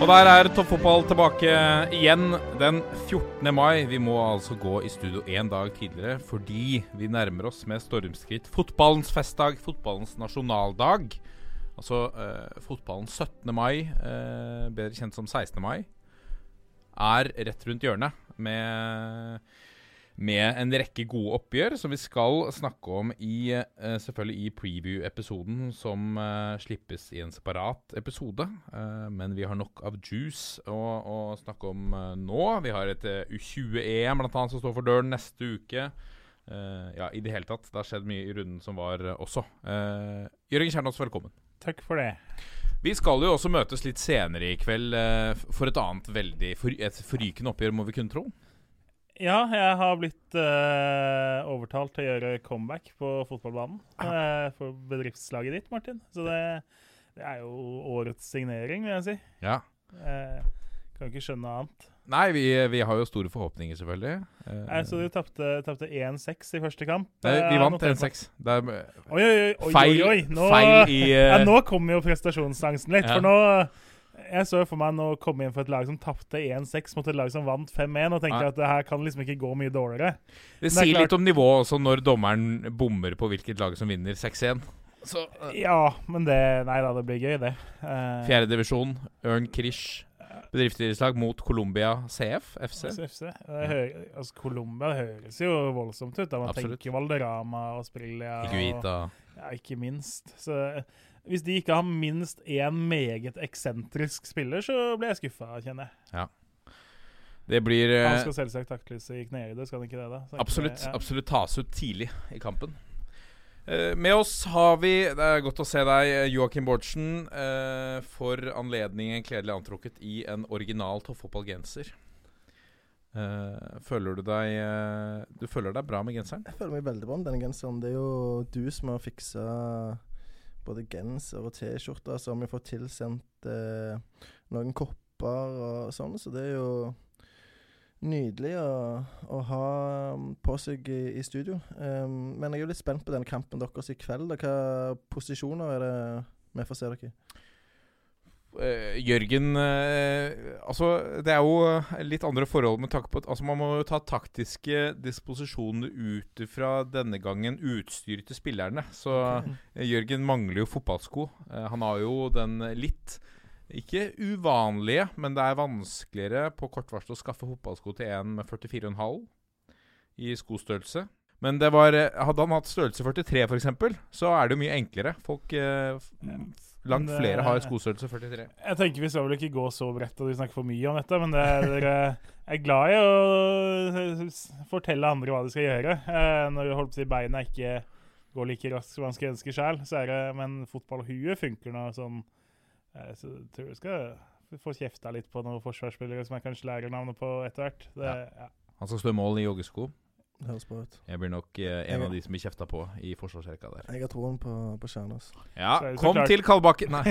Og der er toppfotball tilbake igjen den 14. mai. Vi må altså gå i studio én dag tidligere fordi vi nærmer oss med stormskritt fotballens festdag, fotballens nasjonaldag. Altså eh, fotballens 17. mai, eh, bedre kjent som 16. mai, er rett rundt hjørnet med med en rekke gode oppgjør som vi skal snakke om i eh, selvfølgelig i preview-episoden som eh, slippes i en separat episode. Eh, men vi har nok av juice å, å snakke om nå. Vi har et eh, U20-EM blant annet som står for døren neste uke. Ja, i det hele tatt. Det har skjedd mye i runden som var også. Uh, Jørgen Kjernås, velkommen. Takk for det. Vi skal jo også møtes litt senere i kveld for et annet veldig for, et forrykende oppgjør, må vi kunne tro. Ja, jeg har blitt uh, overtalt til å gjøre comeback på fotballbanen uh, for bedriftslaget ditt, Martin. Så det, det er jo årets signering, vil jeg si. Ja. Uh, kan ikke skjønne noe annet. Nei, vi, vi har jo store forhåpninger, selvfølgelig. Uh, så du tapte tapte 1-6 i første kamp. Nei, vi vant 1-6. Det er eh, Oi, oi, oi. oi, oi, oi. Nå, feil i ja, nå kommer jo prestasjonsangsten litt. Ja. For nå Jeg så for meg nå komme inn for et lag som tapte 1-6 mot et lag som vant 5-1, og tenkte Ja. at det her kan liksom ikke gå mye dårligere. Det er sier klart- litt om nivået også når dommeren bommer på hvilket lag som vinner 6-1. Så uh... Ja, men det Nei da, det blir gøy, det. Uh, Fjerdedivisjon, Ørn Krish, bedriftsidrettslag mot Colombia CF, FC. FC. Altså, Colombia høres jo voldsomt ut. da Man Absolutt. tenker Valderama og Sprilia. og- Ja, ikke minst. Så eh, hvis de ikke har minst én meget eksentrisk spiller, så blir jeg skuffa, kjenner jeg. Det blir eh, Han skal selvsagt takles i knehøyde, skal han ikke det? da? Så absolutt, det- ja. absolutt tas ut tidlig i kampen. Uh, med oss har vi Det er godt å se deg, eh, Joakim Bårdsen. Uh, for anledningen kledelig antrukket i en original toppfotballgenser. Uh, føler du deg Du føler deg bra med genseren? Jeg føler meg veldig bra med denne genseren. Det er jo du som har fiksa både genser og T-skjorter. Så har vi fått tilsendt eh, noen kopper og sånn, så det er jo nydelig å, å ha um, på seg i, i studio. Um, men jeg er jo litt spent på denne kampen deres i kveld. Hva posisjoner er det vi får se dere i? Eh, Jørgen uh, Altså, det er jo litt andre forhold med tanke på at altså, Man må jo ta taktiske disposisjoner ut fra denne gangen utstyret til spillerne. Så uh, Jørgen mangler jo fotballsko. Eh, han har jo den litt ikke uvanlige, men det er vanskeligere på kort varsel å skaffe fotballsko til en med 44,5 i skostørrelse. Men det var, eh, hadde han hatt størrelse 43 f.eks., så er det jo mye enklere. Folk eh, Langt det- flere har skostørrelse 43. Jeg tenker Vi skal vel ikke gå så bredt og vi snakker for mye om dette, men det, dere er glad i å fortelle andre hva de skal gjøre. Eh, når holdt på å si beina ikke går like raskt som man skulle ønske sjøl, så er det Men fotballhue funker nå sånn eh, Så jeg tror jeg skal få kjefta litt på noen forsvarsspillere som jeg kanskje lærer navnet på etter hvert. Ja. ja. Han skal slå mål i joggesko. Høres bra ut. Jeg blir nok eh, en av de som blir kjefta på i forsvarsrekka der. Jeg har troen på, på Kjernås. Ja, Så er det så kom klart- til Kalbakken! Nei.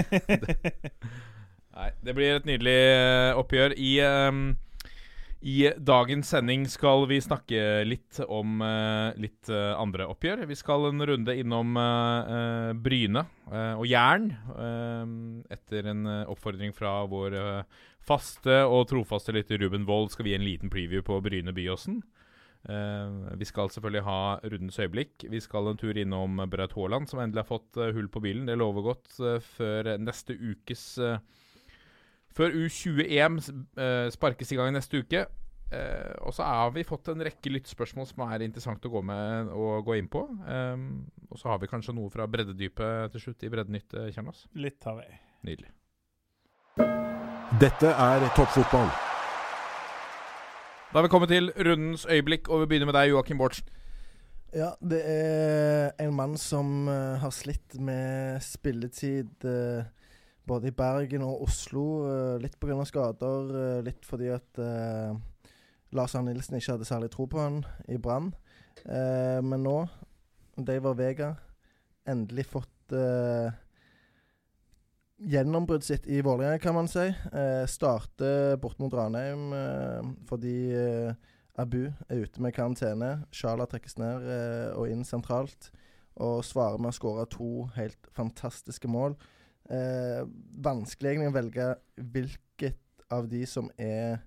Nei. Det blir et nydelig eh, oppgjør. I, ehm, I dagens sending skal vi snakke litt om eh, litt eh, andre oppgjør. Vi skal en runde innom eh, eh, Bryne eh, og Jæren. eh, etter en eh, oppfordring fra vår eh, faste og trofaste lytter Ruben Wold skal vi gi en liten preview på Bryne Byåsen. Eh, vi skal selvfølgelig ha rundens øyeblikk. Vi skal en tur innom Braut Haaland, som endelig har fått eh, hull på bilen. Det lover godt eh, før neste ukes Før U20-EM uh, sparkes i gang neste uke. Eh, og så har vi fått en rekke lyttspørsmål som er interessant å gå, med, å gå inn på. Um, og så har vi kanskje noe fra breddedypet til slutt i Breddenytt, Kjernas. Litt har vi. Nydelig. Dette er toppfotball. Da har vi kommet til rundens øyeblikk, og vi begynner med deg, Joakim Bårdsen. Ja, det er en mann som uh, har slitt med spilletid uh, både i Bergen og Oslo. Uh, litt pga. skader, uh, litt fordi at Lars Arne Nilsen ikke hadde særlig tro på han i Brann. Men nå, Daver Vega, endelig fått gjennombruddet sitt i Vålerenga, kan man si. Eh, starter bort mot Ranheim eh, fordi eh, Abu er ute med karantene. Sjala trekkes ned eh, og inn sentralt. Og svarer med å skåre to helt fantastiske mål. Eh, vanskelig egentlig å velge hvilket av de som er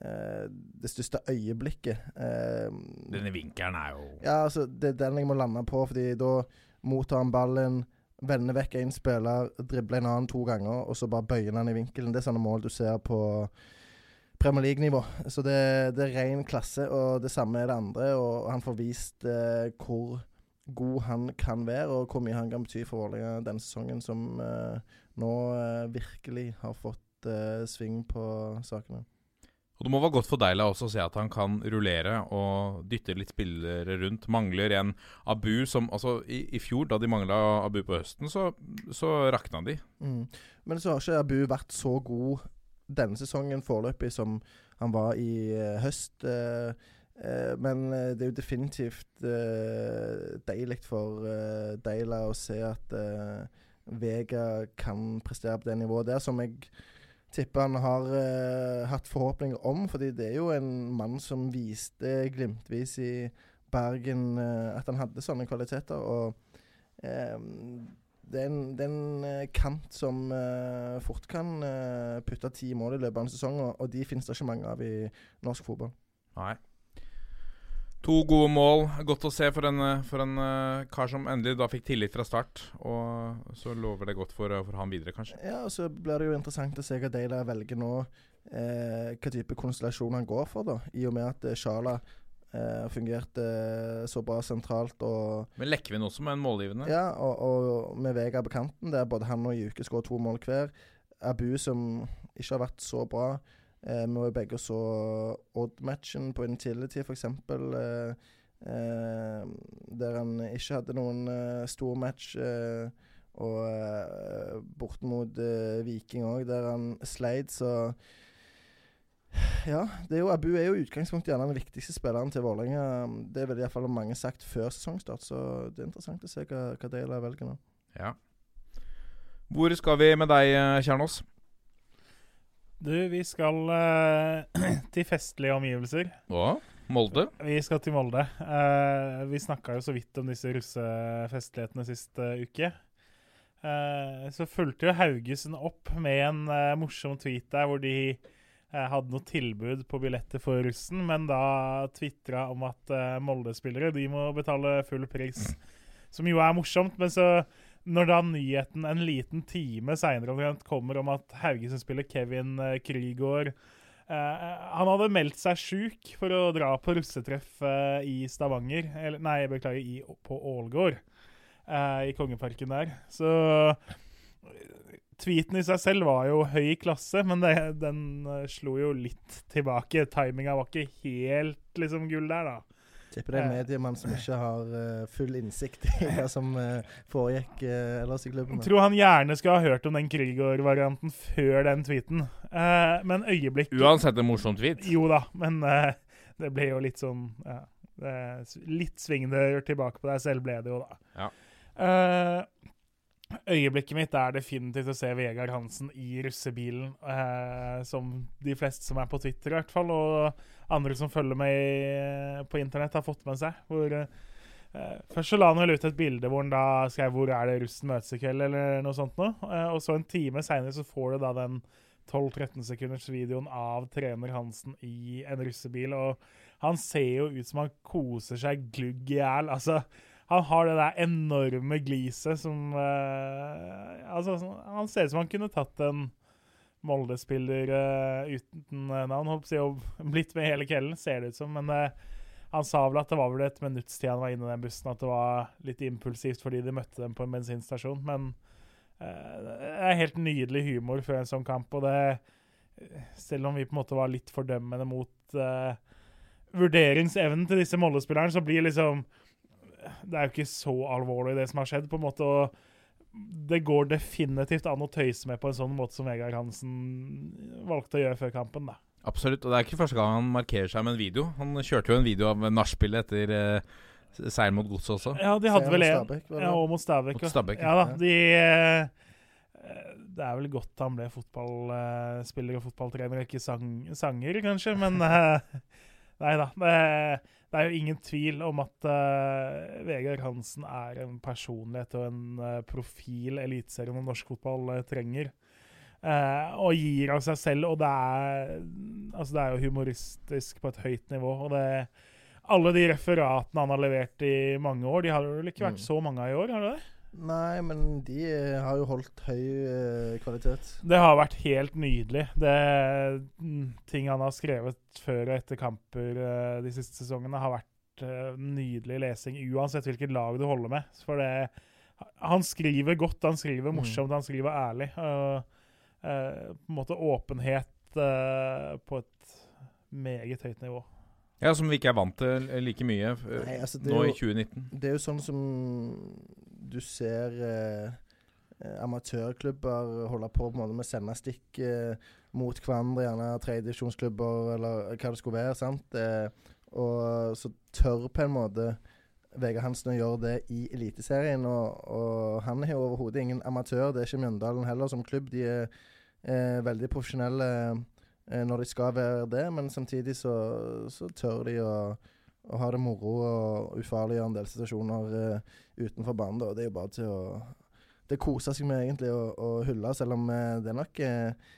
eh, det største øyeblikket. Denne vinkelen er jo ja, altså, det er den jeg må lande på, fordi da mottar han ballen, vender vekk en spiller, dribler en annen to ganger, og så bare bøyer han i vinkelen. Det er sånne mål du ser på Premier League-nivå. Så det, det er ren klasse, og det samme er det andre. Og han får vist eh, hvor god han kan være, og hvor mye han kan bety for Vålerenga denne sesongen, som eh, nå eh, virkelig har fått eh, sving på sakene. Og det må være godt for Deila også å se at han kan rullere og dytte litt spillere rundt. Mangler en Abu som Altså, i, i fjor, da de mangla Abu på høsten, så, så rakna de. Mm. Men så har ikke Abu vært så god denne sesongen foreløpig som han var i uh, høst. Uh, uh, men det er jo definitivt deilig for Deila å se at Vega kan prestere på det nivået der, som jeg tipper han har uh, hatt forhåpninger om. fordi det er jo en mann som viste glimtvis i Bergen uh, at han hadde sånne kvaliteter. og eh, det er en, det er en kant som uh, fort kan uh, putte ti mål i løpet av en sesong, og, og de finnes det ikke mange av i norsk fotball. Nei. To gode mål. Godt å se for en, eh, for en uh, kar som endelig da fikk tillit fra start. Og så lover det godt for, eh, for han videre, kanskje. Ja, og Så blir det jo interessant å se hva Deila velger nå. Eh, hva type konstellasjon han går for, da. I og med at Sjala eh, fungerte så bra sentralt. og Men Lekven også med en målgivende. Ja, og, og med Vega på kanten, der både han og Juke skårer to mål hver. Abu, som ikke har vært så bra. Eh, vi var begge så Odd-matchen på Intility, f.eks. Eh, eh, der han ikke hadde noen eh, stor match. Eh, og eh, bort mot eh, Viking òg, der han sleit, så ja, er jo, Abu er jo i utgangspunktet gjerne den viktigste spilleren til Vålerenga. Det ville iallfall mange sagt før sesongstart, så det er interessant å se hva, hva de velger nå. Ja. Hvor skal vi med deg, eh, Kjernås? Du, vi skal uh, til festlige omgivelser. Hva? Molde? Vi skal til Molde. Uh, vi snakka jo så vidt om disse russefestlighetene sist uh, uke. Så fulgte jo Haugesund opp med en morsom tweet der hvor de hadde noe tilbud på billetter for russen, men da tvitra om at Molde-spillere de må betale full pris. Som jo er morsomt, men så når da nyheten en liten time seinere kommer om at Haugesund-spiller Kevin eh, Krygård eh, Han hadde meldt seg sjuk for å dra på russetreff eh, i Stavanger. Eller, nei, beklager, i, på Ålgård. I Kongeparken der. Så tweeten i seg selv var jo høy klasse, men det, den slo jo litt tilbake. Timinga var ikke helt liksom gull der, da. Tipper det er en mediemann som ikke har uh, full innsikt i hva som uh, foregikk uh, ellers i klubben. Jeg tror han gjerne skulle ha hørt om den Krigård-varianten før den tweeten. Eh, men øyeblikk Uansett en morsom tweet. Jo da, men det ble jo litt sånn ja, det, Litt svingdør tilbake på deg selv ble det jo, da. Ja. Eh, øyeblikket mitt er definitivt å se Vegard Hansen i russebilen, eh, som de fleste som er på Twitter, i hvert fall, og andre som følger med på internett, har fått med seg. Hvor eh, Først så la han vel ut et bilde hvor han da skrev 'Hvor er det russen møtes i kveld?' eller noe sånt noe. Eh, og så en time seinere så får du da den 12-13 sekunders videoen av trener Hansen i en russebil, og han ser jo ut som han koser seg glugg i hjel. Altså, han har det der enorme gliset som eh, Altså, han ser ut som han kunne tatt en Molde-spiller eh, uten eh, navn. Holdt på å blitt med hele kvelden, ser det ut som. Men eh, han sa vel at det var vel et minutts tid han var inne i den bussen, at det var litt impulsivt fordi de møtte dem på en bensinstasjon. Men det er helt nydelig humor før en sånn kamp, og det Selv om vi på en måte var litt fordømmende mot uh, vurderingsevnen til disse Molde-spillerne, så blir liksom det er jo ikke så alvorlig, det som har skjedd. på en måte, og Det går definitivt an å tøyse med på en sånn måte som Vegard Hansen valgte å gjøre før kampen. da. Absolutt. Og det er ikke første gang han markerer seg med en video. Han kjørte jo en video av nachspielet etter eh, seieren mot Godset også. Ja, de hadde Seier vel en. Ja, og mot Stabæk. Mot. Stabæk, ja. da, de eh, Det er vel godt han ble fotballspiller og fotballtrener, og ikke sang, sanger, kanskje, men eh, Nei da. Det, det er jo ingen tvil om at uh, Vegard Hansen er en personlighet og en uh, profil Eliteserien og norsk fotball uh, trenger. Og gir av seg selv, og det er Altså, det er jo humoristisk på et høyt nivå. Og det Alle de referatene han har levert i mange år, de har vel ikke vært Mm. så mange av i år? har det det? Nei, men de eh, har jo holdt høy eh, kvalitet. Det har vært helt nydelig. Det mm, Ting han har skrevet før og etter kamper eh, de siste sesongene, har vært nydelig lesing, uansett hvilket lag du holder med. For det Han skriver godt, han skriver Mm. morsomt, han skriver ærlig. Og, uh, på en måte åpenhet uh, på et meget høyt nivå. Ja, Som vi ikke er vant til like mye eh, Nei, altså, nå jo, i 2019. Det er jo sånn som du ser eh, eh, amatørklubber holde på på måte med å sende stikk eh, mot hverandre, gjerne tredjedivisjonsklubber eller hva det skulle være. sant? Eh, og så tør på en måte Vegard Hansen å gjøre det i Eliteserien. Og, og han er jo overhodet ingen amatør. Det er ikke Mjøndalen heller som klubb. De er eh, veldig profesjonelle eh, når de skal være det, men samtidig så, så tør de å og ha det moro og ufarliggjøre en del situasjoner uh, utenfor banen. da. Det er jo bare til å Det koser seg med egentlig å, å hylle, selv om uh, det er nok uh,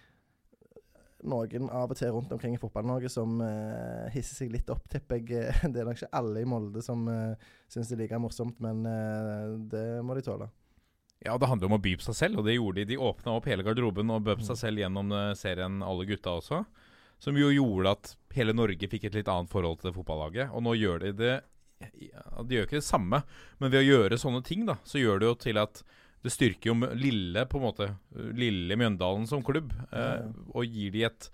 noen av og til rundt omkring i Fotball-Norge som eh, hisser seg litt opp, tipper jeg. Eh, Det er nok ikke alle i Molde som uh, syns det er like morsomt, men eh, det må de tåle. Ja, det handler om å by på seg selv, og det gjorde de. De åpna opp hele garderoben og bød på Mm. seg selv gjennom eh, serien Alle gutta også. Som jo gjorde at hele Norge fikk et litt annet forhold til det fotballaget. Og nå gjør de det ja, De gjør ikke det samme, men ved å gjøre sånne ting, da, så gjør det jo til at det styrker jo lille på en måte Lille Mjøndalen som klubb, eh, og gir de et,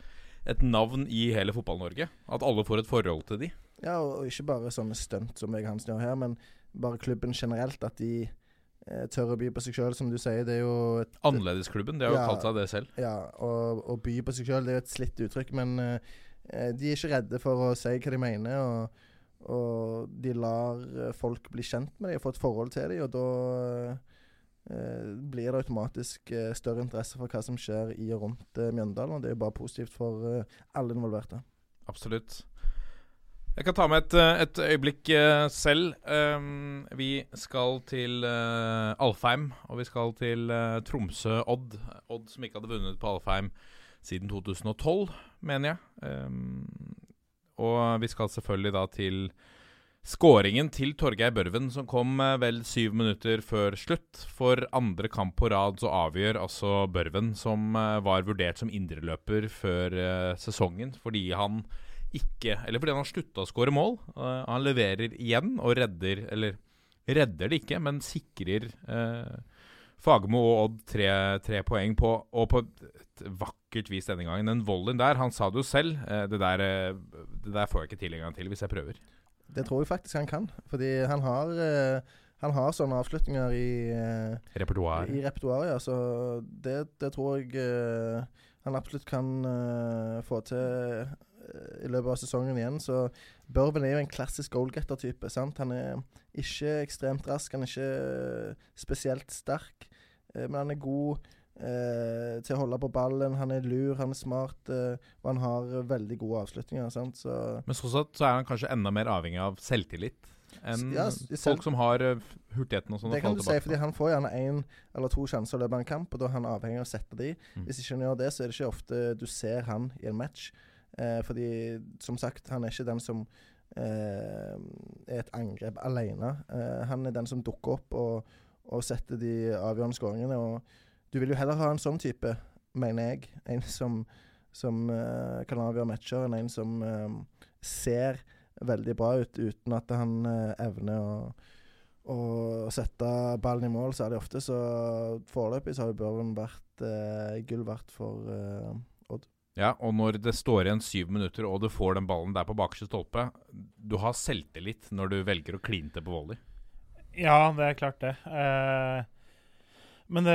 et navn i hele Fotball-Norge. At alle får et forhold til de. Ja, og, og ikke bare sånne stunt som jeg Hansen gjør her, men bare klubben generelt. At de tør å by på seg sjøl, som du sier. Det er jo et Annerledesklubben, de har jo Ja. kalt seg det selv. Ja, å by på seg sjøl, det er jo et slitt uttrykk, men uh, de er ikke redde for å si hva de mener. Og, og de lar eh, folk bli kjent med dem og få et forhold til dem, og da uh, blir det automatisk eh, større interesse for hva som skjer i og rundt eh, Mjøndalen. Og det er jo bare positivt for eh, alle involverte. Absolutt. Jeg kan ta med et, eh, et øyeblikk eh, selv. Um, vi skal til uh, Alfheim, og vi skal til uh, Tromsø-Odd. Odd som ikke hadde vunnet på Alfheim siden 2012, mener jeg. Um, og vi skal selvfølgelig da til skåringen til Torgeir Børven, som kom vel syv minutter før slutt. For andre kamp på rad så avgjør altså Børven, som var vurdert som indreløper før sesongen, fordi han ikke Eller fordi han har slutta å skåre mål. Uh, han leverer igjen og redder Eller redder det ikke, men sikrer uh, Fagermo og Odd tre, tre poeng på, og på et vakkert vis denne gangen. Den volleyen der, han sa det jo selv, eh, det, der, det der får jeg ikke til en gang til hvis jeg prøver. Det tror jeg faktisk han kan, fordi han har, han har sånne avslutninger i Repertoar. I repertoaret, ja. Så det, det tror jeg han absolutt kan få til i løpet av sesongen igjen. Så Børven er jo en klassisk goalgetter-type. sant? Han er ikke ekstremt rask, han er ikke eh, spesielt sterk, eh, men han er god eh, til å holde på ballen. Han er lur, han er smart, eh, og han har veldig gode avslutninger. sant? Så Men sånn sett så er han kanskje enda mer avhengig av selvtillit enn Ja, folk som har eh, hurtigheten og sånn. Det kan du si, fordi han får gjerne én eller to sjanser i løpet av en kamp, og da er han avhengig av å sette de. Mm. Hvis ikke han gjør det, så er det ikke ofte du ser han i en match. Eh, fordi, som sagt, han er ikke den som eh, er et angrep alene. Eh, han er den som dukker opp og, og setter de avgjørende skåringene. Og du vil jo heller ha en sånn type, mener jeg. En som, som eh, kan avgjøre matcher, enn en som eh, ser veldig bra ut uten at han eh, evner å å sette ballen i mål særlig ofte. Så foreløpig så har jo Børven vært eh, gull verdt for eh, Ja, og når det står igjen syv minutter, og du får den ballen der på bakerste stolpe Du har selvtillit når du velger å kline til på volley. Ja, det er klart det. Eh, men det,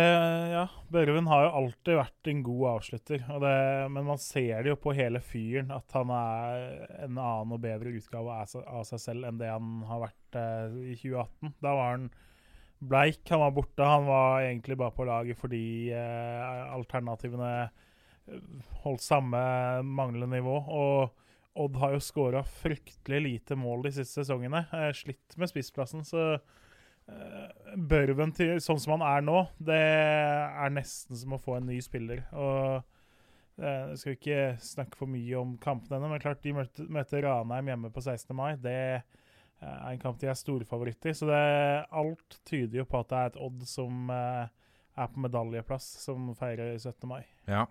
ja, Børven har jo alltid vært en god avslutter. Det, men man ser det jo på hele fyren at han er en annen og bedre utgave av seg, selv enn det han har vært eh, i 2018. Da var han bleik, han var borte. Han var egentlig bare på laget fordi eh, alternativene holdt samme manglende nivå. Og Odd har jo skåra fryktelig lite mål de siste sesongene. Eh, slitt med spissplassen, så eh, Børven til, sånn som han er nå, det er nesten som å få en ny spiller. Og eh, Jeg skal ikke snakke for mye om kampene ennå, men klart de møter, møter Ranheim hjemme på 16. mai. Det eh, er en kamp de er storfavoritt i. Så det, alt tyder jo på at det er et Odd som eh, er på medaljeplass, som feirer 17. mai. Ja.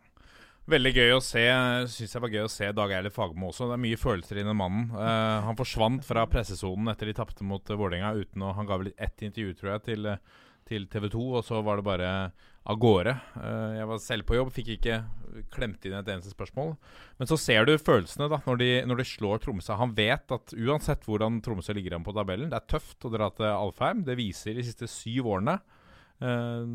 Veldig gøy å se. Synes jeg var gøy å se Dag Eilif Fagermo også. Det er mye følelser i den mannen. Uh, han forsvant fra pressesonen etter de tapte mot uh, Vålerenga. uten å, Han ga vel ett intervju, tror jeg, til, eh, til TV 2, og så var det bare av gårde. Uh, jeg var selv på jobb, fikk ikke klemt inn et eneste spørsmål. Men så ser du følelsene da, når de, når de slår Tromsø. Han vet at uansett hvordan Tromsø ligger an på tabellen, det er tøft å dra til Alfheim. Det viser de siste syv årene. Uh,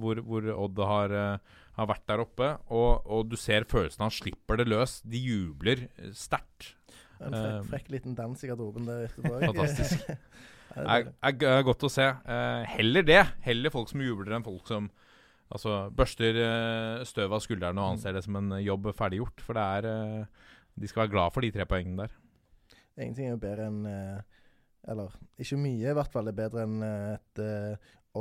hvor, hvor, Odd har, uh, har, vært der oppe. Og, og, du ser følelsen han slipper det løs. De jubler sterkt. En frekk, frekk, liten dans i garderoben der etterpå. Fantastisk. Det er, er, er, godt å se. Heller det. Heller folk som jubler, enn folk som altså, børster støv av skuldrene og anser det som en jobb ferdiggjort. For det er De skal være glad for de tre poengene der. Ingenting er jo bedre enn Eller ikke mye, i hvert fall. Det er bedre enn et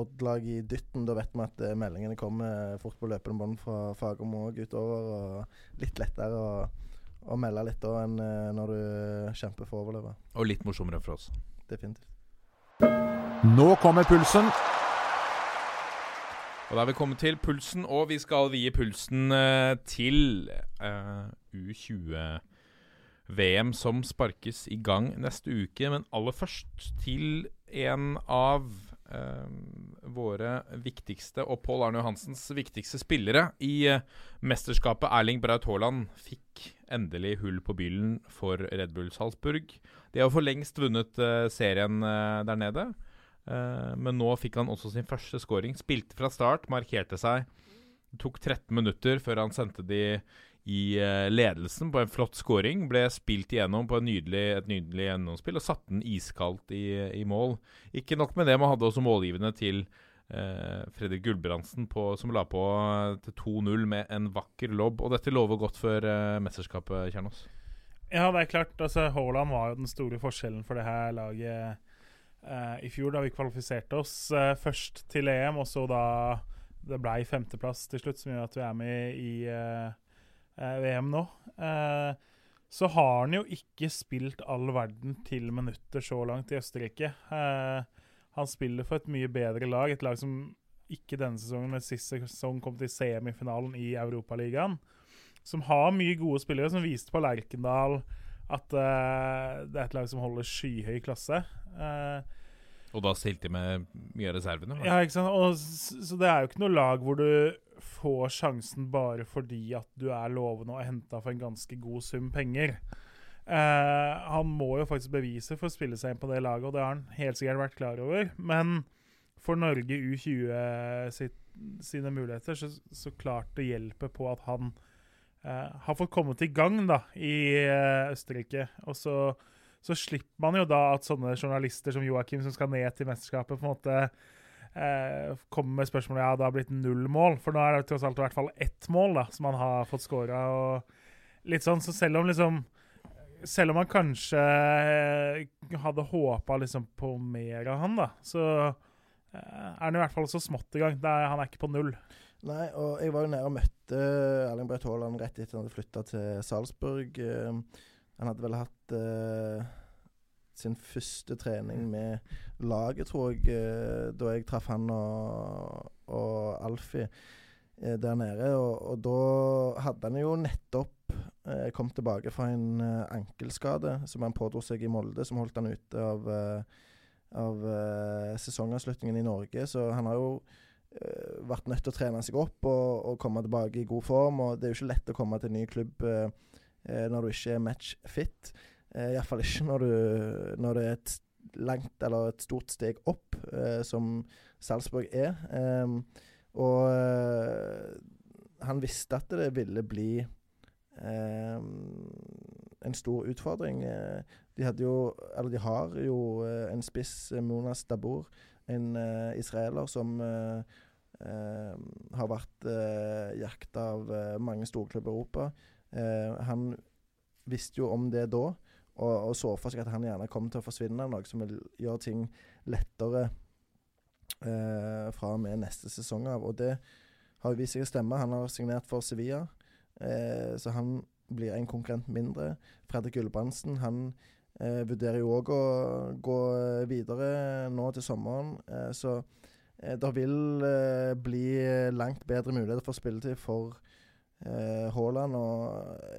Odd-lag i dytten. Da vet vi at uh, meldingene kommer fort på løpende bånd fra Fagermo òg utover. Og litt lettere å, å melde litt da enn uh, når du kjemper for å overleve. Og litt morsommere for oss. Definitivt. Nå kommer pulsen. Og Da er vi kommet til pulsen, og vi skal vie pulsen uh, til U20-VM som sparkes i gang neste uke. Men aller først til en av Uh, våre viktigste og Pål Arne Johansens viktigste spillere i uh, mesterskapet. Erling Braut Haaland fikk endelig hull på byllen for Red Bull Salzburg. De har for lengst vunnet uh, serien der nede, men nå fikk han også sin første scoring. Spilte fra start, markerte seg. Det tok 13 minutter før han sendte de i uh, ledelsen på en flott scoring. Ble spilt igjennom på nydelig, et nydelig gjennomspill og satte den iskaldt i, i, mål. Ikke nok med det, man hadde også målgivende til eh, Fredrik Gulbrandsen som la på til 2-0 med en vakker lobb. Og dette lover godt for eh, mesterskapet, Kjernås. Ja, det er klart. altså Haaland var jo den store forskjellen for det her laget i fjor, da vi kvalifiserte oss først til EM, og så da det ble femteplass til slutt, som gjør at vi er med i eh, VM nå. Eh, så har han jo ikke spilt all verden til minutter så langt i Østerrike. Eh, han spiller for et mye bedre lag, et lag som ikke denne sesongen, men sist sesong kom til semifinalen i Europaligaen. Som har mye gode spillere, som viste på Lerkendal at uh, det er et lag som holder skyhøy klasse. Uh, og da stilte de med mye av reservene? Ja, ikke sant. Og, så det er jo ikke noe lag hvor du får sjansen bare fordi at du er lovende og henta for en ganske god sum penger. Eh, han må jo faktisk bevise for å spille seg inn på det laget, og det har han helt sikkert vært klar over. Men for Norge U20 sitt, sine muligheter, så, så, klart det hjelper på at han eh, har fått kommet i gang da, i eh, Østerrike. Og så, så, slipper man jo da at sånne journalister som Joakim, som skal ned til mesterskapet, på en måte eh, kommer med spørsmålet ja, det har blitt null mål. For nå er det tross alt i hvert fall ett mål da, som han har fått scora. Litt sånn, så selv om liksom Selv om han kanskje eh, hadde håpa liksom på mer av han, da, så eh, er han i hvert fall så smått i gang. Er, han er ikke på null. Nei, og jeg var jo nede og møtte Erling Braut Haaland rett etter han hadde flytta til Salzburg. Eh, han hadde vel hatt sin første trening med laget, tror jeg, eh, da jeg traff han og, og Alfie eh, der nede. Og, og, da hadde han jo nettopp eh, kommet tilbake fra en eh, ankelskade som han pådro seg i Molde, som holdt han ute av, eh, av eh, sesongavslutningen i Norge. Så han har jo vært nødt til å trene seg opp og, og, komme tilbake i god form. Og det er jo ikke lett å komme til en ny klubb når du ikke er match fit. Eh, Iallfall ikke når, du, når det er et langt, eller et stort steg opp, eh, som Salzburg er. Eh, og eh, han visste at det ville bli ehm, en stor utfordring. Eh, de hadde jo, eller de har jo eh, en spiss, eh, Monas Dabur, en eh, israeler som eh, eh, har vært uh, jakta av eh, mange storklubber i Europa. Eh, han visste jo om det da, og, og så for seg at han gjerne kommer til å forsvinne, noe som vil gjøre ting lettere eh, fra og med neste sesong av. Og det har jo vist seg å stemme. Han har signert for Sevilla, eh, så han blir en konkurrent mindre. Fredrik Gulbrandsen han eh, vurderer jo òg å gå videre nå til sommeren, eh, så eh, det vil eh, bli langt bedre muligheter for spilletid for Haaland. Og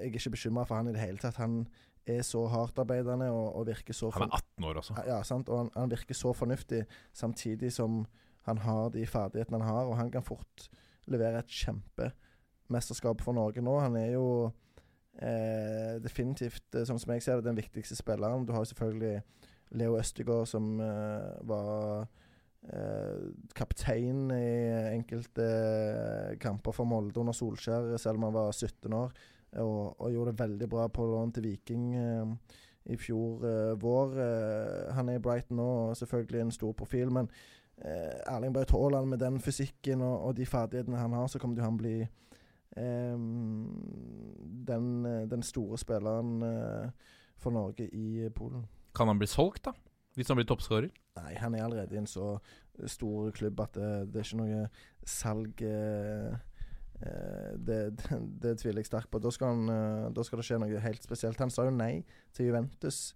jeg er ikke bekymra for han i det hele tatt. Han er så hardtarbeidende og, og virker så Han er 18 år også. ja, sant? Og han, han virker så fornuftig, samtidig som han har de ferdighetene han har. Og han kan fort levere et kjempemesterskap for Norge nå. Han er jo eh, definitivt, eh, sånn som jeg ser det, den viktigste spilleren. Du har jo selvfølgelig Leo Østegård, som eh, var eh, kaptein i enkelte eh, kamper for Molde under Solskjær, selv om han var 17 år. Og, og gjorde det veldig bra på lån til Viking eh, i fjor eh, vår. Eh, han er i Brighton nå, og selvfølgelig en stor profil, men eh, Erling Braut Haaland med den fysikken og, og de ferdighetene han har, så kommer han bli eh, den, eh, den store spilleren for Norge i Polen. Kan han bli solgt, da? Hvis han blir toppskårer? Nei, han er allerede i en så stor klubb at det, det er ikke noe salg eh, det, det, det tviler jeg sterkt på. Da skal, han, eh, da skal det skje noe helt spesielt. Han sa jo nei til Juventus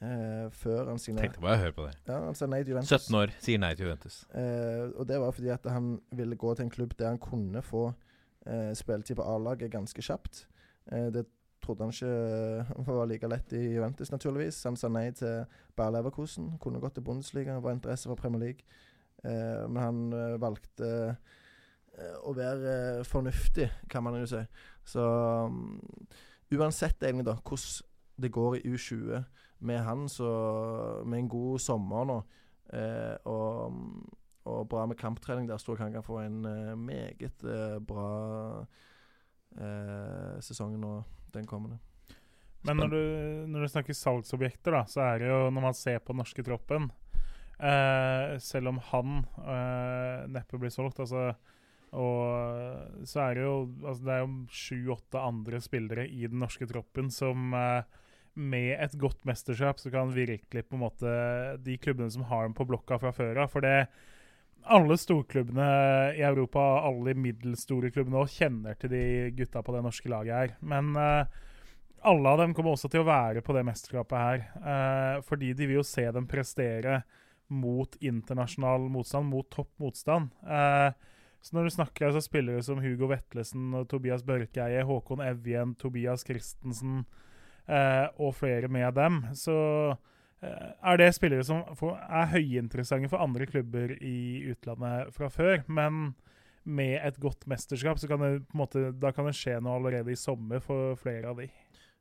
eh, før han signerte. Tenkte bare å høre på det. Ja, han sa nei til Juventus. 17 år, sier nei til Juventus. Eh, og det var fordi at han ville gå til en klubb der han kunne få eh, spilletid på A-laget ganske kjapt. Eh, det trodde han ikke var like lett i Juventus, naturligvis. Han sa nei til Bayer Leverkusen. Kunne gått til Bundesliga, var interesse for Premier League. Eh, men han eh, valgte eh, å være eh, fornuftig, kan man jo si. Så um, uansett egentlig da hvordan det går i U20 med han, så med en god sommer nå, eh, og, og bra med kamptrening der, tror jeg han kan få en eh, meget eh, bra eh, sesong nå, den kommende. Men når du, når du snakker salgsobjekter, da, så er det jo når man ser på den norske troppen eh, Selv om han eh, neppe blir solgt, altså og så er det jo altså Det er jo sju-åtte andre spillere i den norske troppen som eh, med et godt mesterskap så kan virkelig på en måte De klubbene som har dem på blokka fra før av. For det alle storklubbene i Europa, alle de middelstore klubbene også, kjenner til de gutta på det norske laget her. Men eh, alle av dem kommer også til å være på det mesterskapet her. eh, fordi de vil jo se dem prestere mot internasjonal motstand, mot topp motstand. Eh, så når du snakker altså spillere som Hugo Vetlesen, Tobias Børkeie, Håkon Evjen, Tobias Christensen eh, og flere med dem, så eh, er det spillere som er høyinteressante for andre klubber i utlandet fra før. Men med et godt mesterskap så kan det på en måte, da kan det skje noe allerede i sommer for flere av de.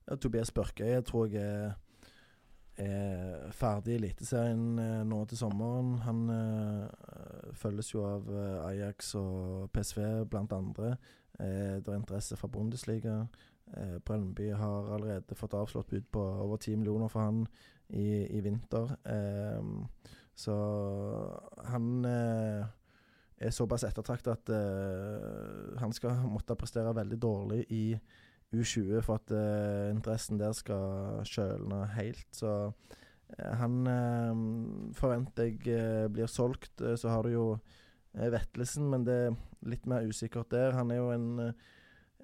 Ja, Tobias Børkeie tror jeg er ferdig i Eliteserien eh, nå til sommeren. Han eh, følges jo av eh, Ajax og PSV blant andre. Eh, det er interesse fra Bundesliga. Eh, Brøndby har allerede fått avslått bud på over 10 millioner for han i, i vinter. Så han er såpass ettertraktet at eh, han skal måtte prestere veldig dårlig i U20 for at eh, interessen der skal kjølne helt. Så han eh, forventer jeg eh, blir solgt. Eh, så har du jo eh, Vetlesen, men det er litt mer usikkert der. Han er jo en, eh,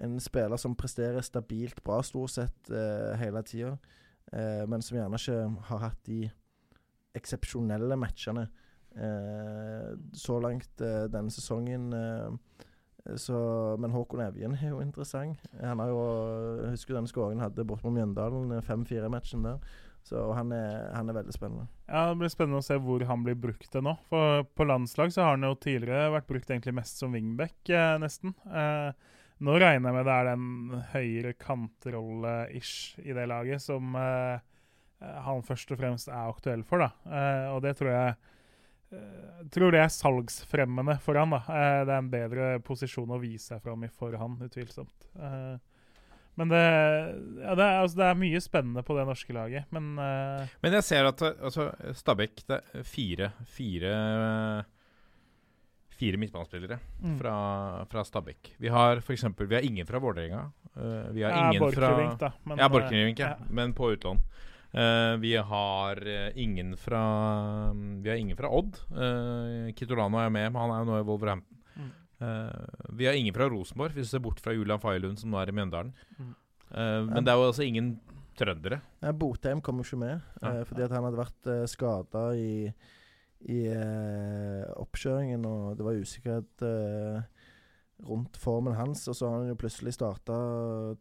en spiller som presterer stabilt bra stort sett eh, hele tida, eh, men som gjerne ikke har hatt de eksepsjonelle matchene eh, så langt eh, denne sesongen. Eh, så, men Håkon Evjen er jo interessant. Han har jo, jeg husker denne skåringen han hadde borte på Mjøndalen, 5-4-matchen der. Så han er, han er veldig spennende. Ja, Det blir spennende å se hvor han blir brukt til nå. For På landslag så har han jo tidligere vært brukt egentlig mest som wingback, eh, nesten. Eh, nå regner jeg med det er den høyere kantrolle-ish i det laget som, eh, han først og fremst er aktuell for. da. Eh, og det tror jeg eh, tror det er salgsfremmende for han. da. Eh, det er en bedre posisjon å vise seg fram i for han, utvilsomt. Eh, men det, ja, det, er, altså, det er mye spennende på det norske laget, men uh... Men jeg ser at altså, Stabæk Det er fire Fire Fire midtbanespillere mm. fra, fra Stabæk. Vi har for eksempel, Vi har ingen fra Vålerenga. Uh, vi har ja, ingen fra da. Men, Ja, eh, Borchgrevink, ja. Men på utlån. Uh, vi har ingen fra Vi har ingen fra Odd. Kitolano er med, men han er jo nå i Wolverhampton. Eh, vi har ingen fra Rosenborg, hvis vi ser bort fra Julian Failund, som nå er i Mjøndalen. Mm. Eh, men det er jo altså ingen trøndere. Ja, Botheim kom jo ikke med, Ja. eh, fordi at han hadde vært uh, skada i, i oppkjøringen, og det var usikkerhet rundt formen hans. Og så har han jo plutselig starta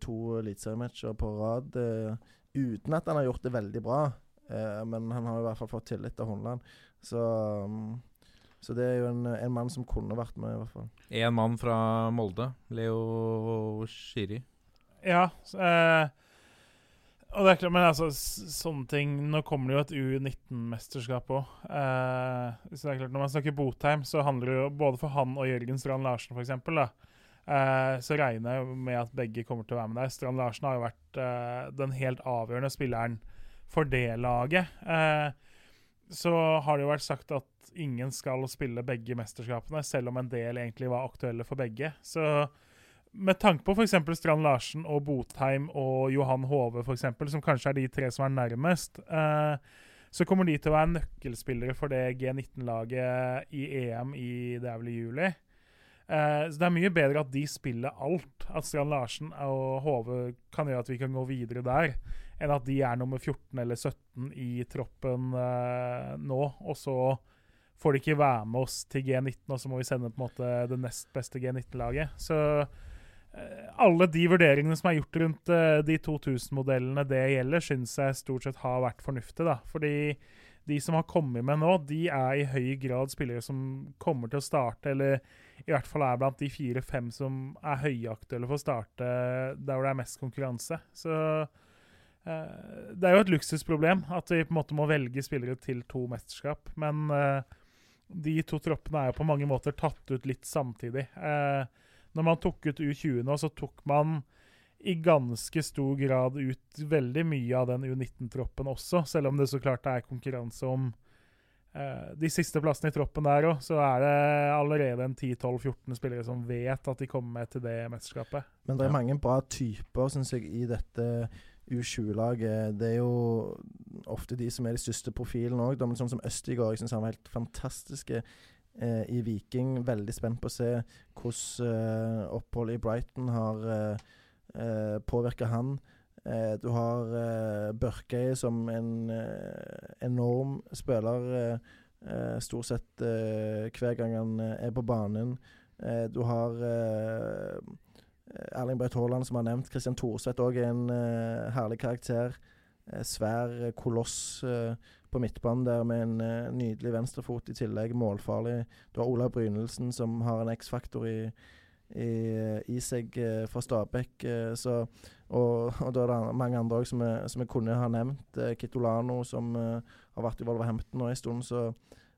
to eliteseriematcher på rad uh, uten at han har gjort det veldig bra. Uh, men han har jo i hvert fall fått tillit av Horneland. Så, um, så det er jo en, en mann som kunne vært med, i hvert fall. Én mann fra Molde, Leo Shiri. Ja. så, eh, og det er klart, men altså, sånne ting Nå kommer det jo et U19-mesterskap òg. Eh, så det er klart, når man snakker Botheim, så handler det jo både for han og Jørgen Strand Larsen, f.eks. Eh, så regner jeg med at begge kommer til å være med der. Strand Larsen har jo vært eh, den helt avgjørende spilleren for det laget. Eh, så har det jo vært sagt at ingen skal spille begge mesterskapene, selv om en del egentlig var aktuelle for begge. Så med tanke på f.eks. Strand Larsen og Botheim og Johan Hove, for eksempel, som kanskje er de tre som er nærmest, eh, så kommer de til å være nøkkelspillere for det G19-laget i EM i det er vel i juli. Eh, så det er mye bedre at de spiller alt. At Strand Larsen og Hove kan gjøre at vi kan gå videre der, enn at de er nummer 14 eller 17 i troppen eh, nå, og så får de ikke være med oss til G19, og så må vi sende på en måte det nest beste G19-laget. Så eh, alle de vurderingene som er gjort rundt eh, de 2000-modellene det gjelder, syns jeg stort sett har vært fornuftig. da. Fordi de som har kommet med nå, de er i høy grad spillere som kommer til å starte, eller i hvert fall er blant de fire-fem som er høyaktuelle for å starte der hvor det er mest konkurranse. Så eh, det er jo et luksusproblem at vi på en måte må velge spillere til to mesterskap. Men eh, de to troppene er jo på mange måter tatt ut litt samtidig. Eh, når man tok ut U20 nå, så tok man i ganske stor grad ut veldig mye av den U19-troppen også, selv om det så klart er konkurranse om eh, de siste plassene i troppen der òg, så er det allerede en 10-12-14 spillere som vet at de kommer med til det mesterskapet. Men det er mange bra typer, syns jeg, i dette U20-laget. Det er jo ofte de som er de største profilene òg. Sånn som Østigård. Jeg syns han var helt fantastiske eh, i Viking. Veldig spent på å se hvordan eh, oppholdet i Brighton har eh, eh, påvirka han. Eh, du har eh, Børkøy som en eh, enorm spiller. Eh, stort sett hver gang han er på banen. Du har eh, Erling Braut Haaland, som har nevnt. Christian Thorsvedt òg er en uh, herlig karakter. Eh, svær eh, koloss eh, på midtbanen der med en eh, nydelig venstrefot i tillegg. Målfarlig. Du har Olav Brynildsen, som har en X-faktor i, i, i seg eh, fra Stabæk. eh, så, og, og da er det mange andre òg som, som jeg kunne ha nevnt. Eh, Kitolano, som eh, har vært i Wolverhampton nå en stund. Så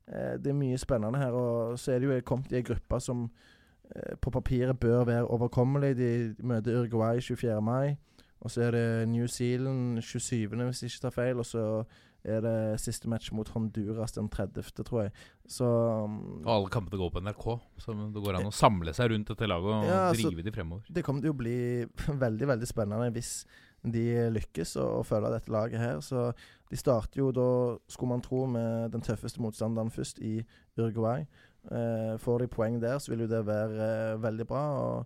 eh, det er mye spennende her. Og så er det jo kommet i ei gruppe som eh, på papiret bør være overkommelig. De møter Uruguay 24. mai. Og så er det New Zealand 27., hvis jeg ikke tar feil. Og så er det siste match mot Honduras den 30., tror jeg. Så um, Og alle kampene går på NRK, så det går an å samle seg rundt dette laget og Ja, drive de fremover. det kommer til å bli veldig, veldig spennende hvis de lykkes å følge dette laget her. Så de starter jo da, skulle man tro, med den tøffeste motstanderen først i Uruguay. Eh, får de poeng der, så vil jo det være eh, veldig bra. og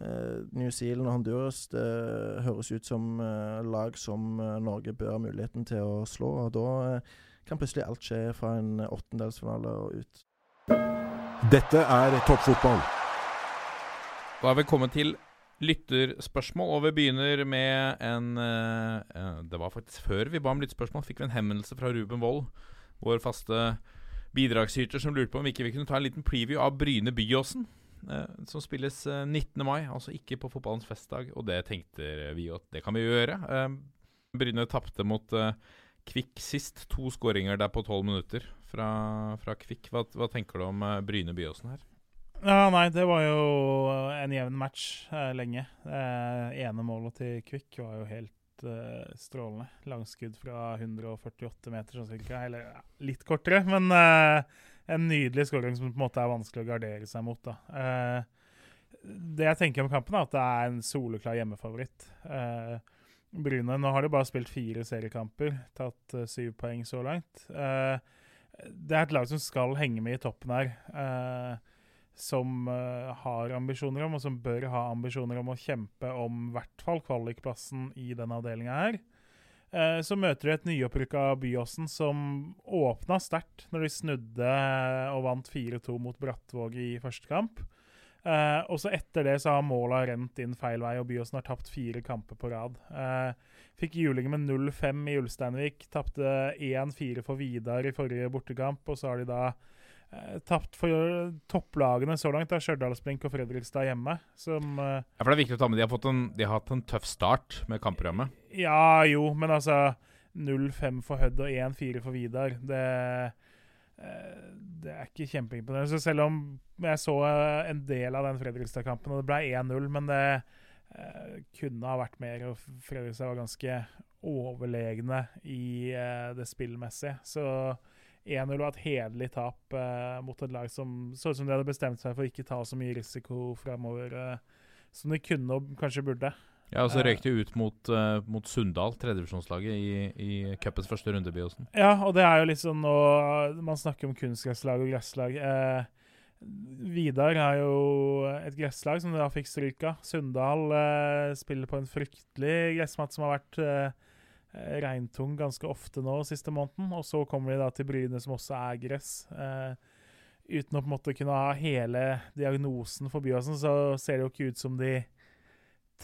eh, New Zealand og Honduras det høres ut som eh, lag som eh, Norge bør ha muligheten til å slå. og Da eh, kan plutselig alt skje fra en åttendelsfinale og ut. Dette er toppfotball. Da har vi kommet til lytterspørsmål, og vi begynner med en Det var faktisk før vi ba om lytterspørsmål, fikk vi en henvendelse fra Ruben Wold, vår faste bidragsyter, som lurte på om vi kunne ta en liten preview av Bryne Byåsen. eh, som spilles eh, 19. mai, altså ikke på fotballens festdag. Og det tenkte vi at det kan vi gjøre. Eh, Bryne tapte mot eh, Kvikk sist. To skåringer der på tolv minutter fra, fra Kvikk. Hva, hva tenker du om eh, Bryne Byåsen her? Ja, nei, det var jo en jevn match eh, lenge. Eh, ene målet til Kvikk var jo helt eh, strålende. Langskudd fra 148 meter, sånn cirka. Eller ja, litt kortere, men uh, en nydelig skåring som på en måte er vanskelig å gardere seg mot. da. Eh, det jeg tenker om kampen, er at det er en soleklar hjemmefavoritt. Eh, Bryne nå har de bare spilt fire seriekamper, tatt syv poeng så langt. Det er et lag som skal henge med i toppen her. eh, som uh, har ambisjoner om, og som bør ha ambisjoner om å kjempe om i hvert fall kvalikplassen i denne avdelinga her. Eh, så møter de et nyopprykka Byåsen som åpna sterkt når de snudde og vant 4-2 mot Brattvåg i første kamp. Eh, og så etter det så har måla rent inn feil vei, og Byåsen har tapt fire kamper på rad. Eh, fikk juling med 0-5 i Ulsteinvik, tapte 1-4 for Vidar i forrige bortekamp, og så har de da eh, tapt for topplagene så langt, da Stjørdalsblink og Fredrikstad hjemme, som eh, Ja, for det er viktig å ta med De har, fått en, de har hatt en tøff start med kampprogrammet. Ja, jo, men altså 0-5 for Hødd og 1-4 for Vidar. Det, eh, det er ikke kjempeimponerende. Så selv om jeg så eh, en del av den Fredrikstad-kampen, og det ble 1-0, men det eh, kunne ha vært mer, og Fredrikstad var ganske overlegne i eh, det spillmessige. Så 1-0 var et hederlig tap eh, mot et lag som så ut som de hadde bestemt seg for ikke ta så mye risiko framover eh, som de kunne og kanskje burde. Ja, og så Eh. røyk de ut mot, uh, mot Sunndal, tredjevisjonslaget, i, i cupens første runde, Biosen. Ja, og det er jo liksom nå Man snakker om kunstgresslag og gresslag. Eh, Vidar er jo et gresslag som da fikk stryk av. Sunndal eh, spiller på en fryktelig gressmatt som har vært eh, regntung ganske ofte nå siste måneden. Og så kommer de da til Bryne, som også er gress. Eh, uten å på en måte kunne ha hele diagnosen for Byåsen, så ser det jo ikke ut som de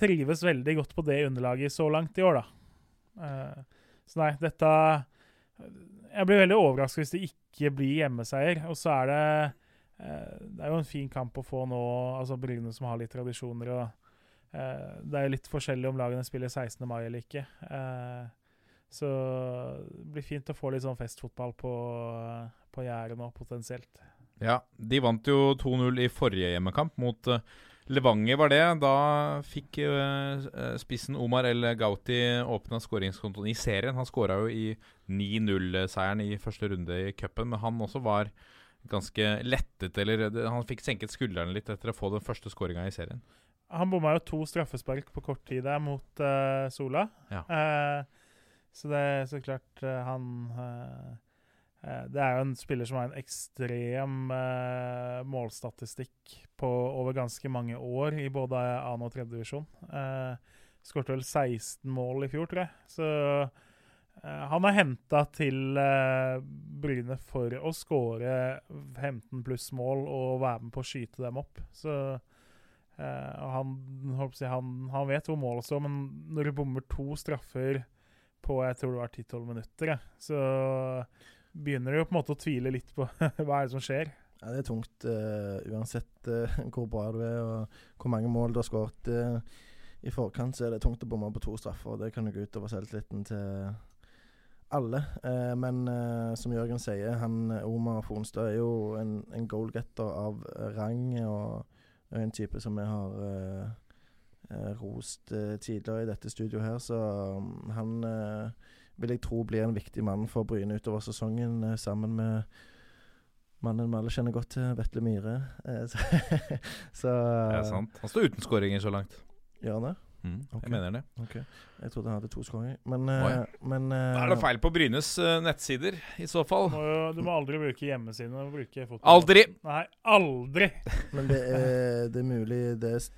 trives veldig godt på det underlaget så langt i år, da. Eh, så nei, dette Jeg blir veldig overrasket hvis det ikke blir hjemmeseier. Og så er det eh, Det er jo en fin kamp å få nå, altså Bryne som har litt tradisjoner. og eh, Det er jo litt forskjellig om lagene spiller 16. mai eller ikke. Eh, så det blir fint å få litt sånn festfotball på, på Jæren nå, potensielt. Ja, de vant jo 2-0 i forrige hjemmekamp mot eh, Levanger, var det. Da fikk uh, spissen Omar El Gauti åpna skåringskontoen i serien. Han skåra jo i 9-0-seieren i første runde i cupen, men han også var ganske lettet, eller Han fikk senket skuldrene litt etter å få den første skåringa i serien. Han bomma jo to straffespark på kort tid der mot uh, Sola. Ja. Eh, så det er så klart eh, han eh, eh, Det er jo en spiller som har en ekstrem målstatistikk på over ganske mange år i både annen og tredje divisjon. Skårte vel 16 mål i fjor, tror jeg. Så han er henta til Bryne for å skåre 15 pluss mål og være med på å skyte dem opp. Så han, han, han vet hvor målet står, men når du bommer to straffer på jeg tror det var 10-12 minutter, jeg, så begynner du jo på en måte å tvile litt på hva er det som skjer. Ja, det er tungt uh, uansett uh, hvor bra du er og hvor mange mål du har skåret. Uh, I forkant så er det tungt å bomme på to straffer, og det kan jo gå utover selvtilliten til alle. Men som Jørgen sier, han Omar Fonstad er jo en, en goalgetter av rang. og og en type som vi har rost eh, tidligere i dette studioet her, så um, han eh, vil jeg tro blir en viktig mann for Bryne utover sesongen, eh, sammen med mannen vi alle kjenner godt til, Vetle Myhre. Eh, så så Det er sant. Han står uten skåringer så langt. Gjør han det? Mm, okay. Jeg mener det. Okay. Jeg trodde han hadde to skåringer. Men, eh, men eh, Da er det feil på Brynes eh, nettsider, i så fall. Du må, jo, du må aldri bruke hjemmesiden. Bruke. Aldri! Nei, aldri! Men det er, det er mulig det st-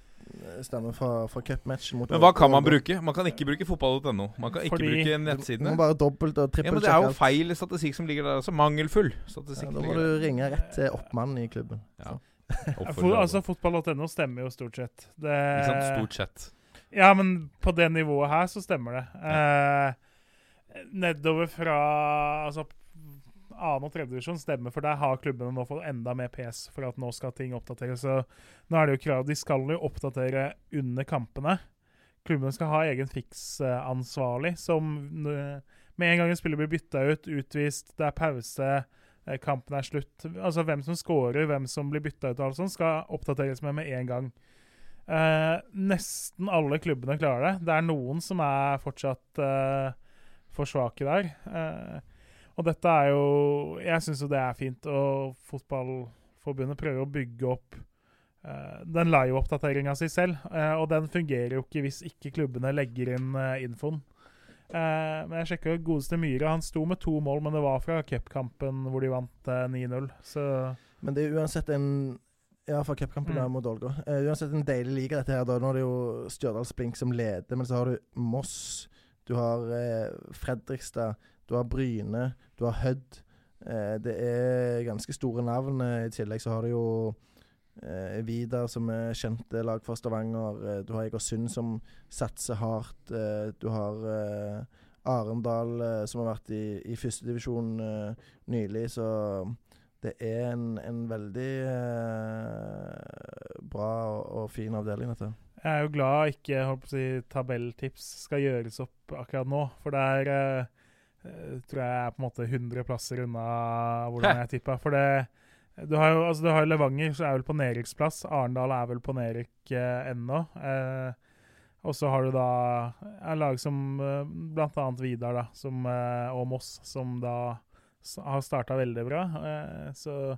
stemmer fra, fra cupmatchen mot Men hva kan man bruke? Man kan ikke bruke fotball.no. Man kan ikke Fordi- bruke nettsidene. må bare dobbelt og Ja, men Det er jo feil statistikk som ligger der også. Mangelfull Ja, statistikk. da må du ringe rett til oppmannen i klubben. Ja. Ja, for, altså, Fotball.no stemmer jo stort sett. Det, Ikke sant? Stort sett. Ja, men på det nivået her så stemmer det. Eh, nedover fra altså, annen og tredje divisjon stemmer, for der har klubbene nå fått enda mer PS for at nå skal ting oppdateres. Så nå er det jo krav De skal jo oppdatere under kampene. Klubbene skal ha egen fiksansvarlig som eh, Med en gang en spiller blir bytta ut, utvist, det er pause, eh, kampen er slutt Altså hvem som scorer, hvem som blir bytta ut, og alt sånt, skal oppdateres med med en gang. Eh, nesten alle klubbene klarer det. Det er noen som er fortsatt eh, for svake der. Eh, og dette er jo Jeg syns jo det er fint, og Fotballforbundet prøver å bygge opp uh, den live-oppdateringa si selv. uh, og den fungerer jo ikke hvis ikke klubbene legger inn uh, infoen. Men jeg sjekka godeste Myhre. Han sto med to mål, men det var fra cupkampen hvor de vant eh, 9-0. Så Men det er uansett en Ja, fra cupkampen mm. mot Ålgård. Uh, uansett en deilig liga, dette her. da Nå er det jo Stjørdals Blink som leder, men så har du Moss, du har uh, Fredrikstad, du har Bryne, du har Hødd. Eh, det er ganske store navn. Eh, I tillegg så har du jo eh, Vidar, som er kjente lag for Stavanger. Eh, du har Egersund, som satser hardt. Eh, du har eh, Arendal, eh, som har vært i, i førstedivisjon eh, nylig. Så det er en, en veldig eh, bra og, og fin avdeling, dette. Jeg er jo glad ikke si, tabelltips skal gjøres opp akkurat nå, for det er eh, tror jeg er på en måte 100 plasser unna hvordan jeg tippa. For det du har jo altså, du har Levanger, som er vel på nedrykksplass. Arendal er vel på nedrykk eh, ennå. Eh, og så har du da et lag som eh, bl.a. Vidar da, som, eh, og Moss, som da har starta veldig bra. Eh, så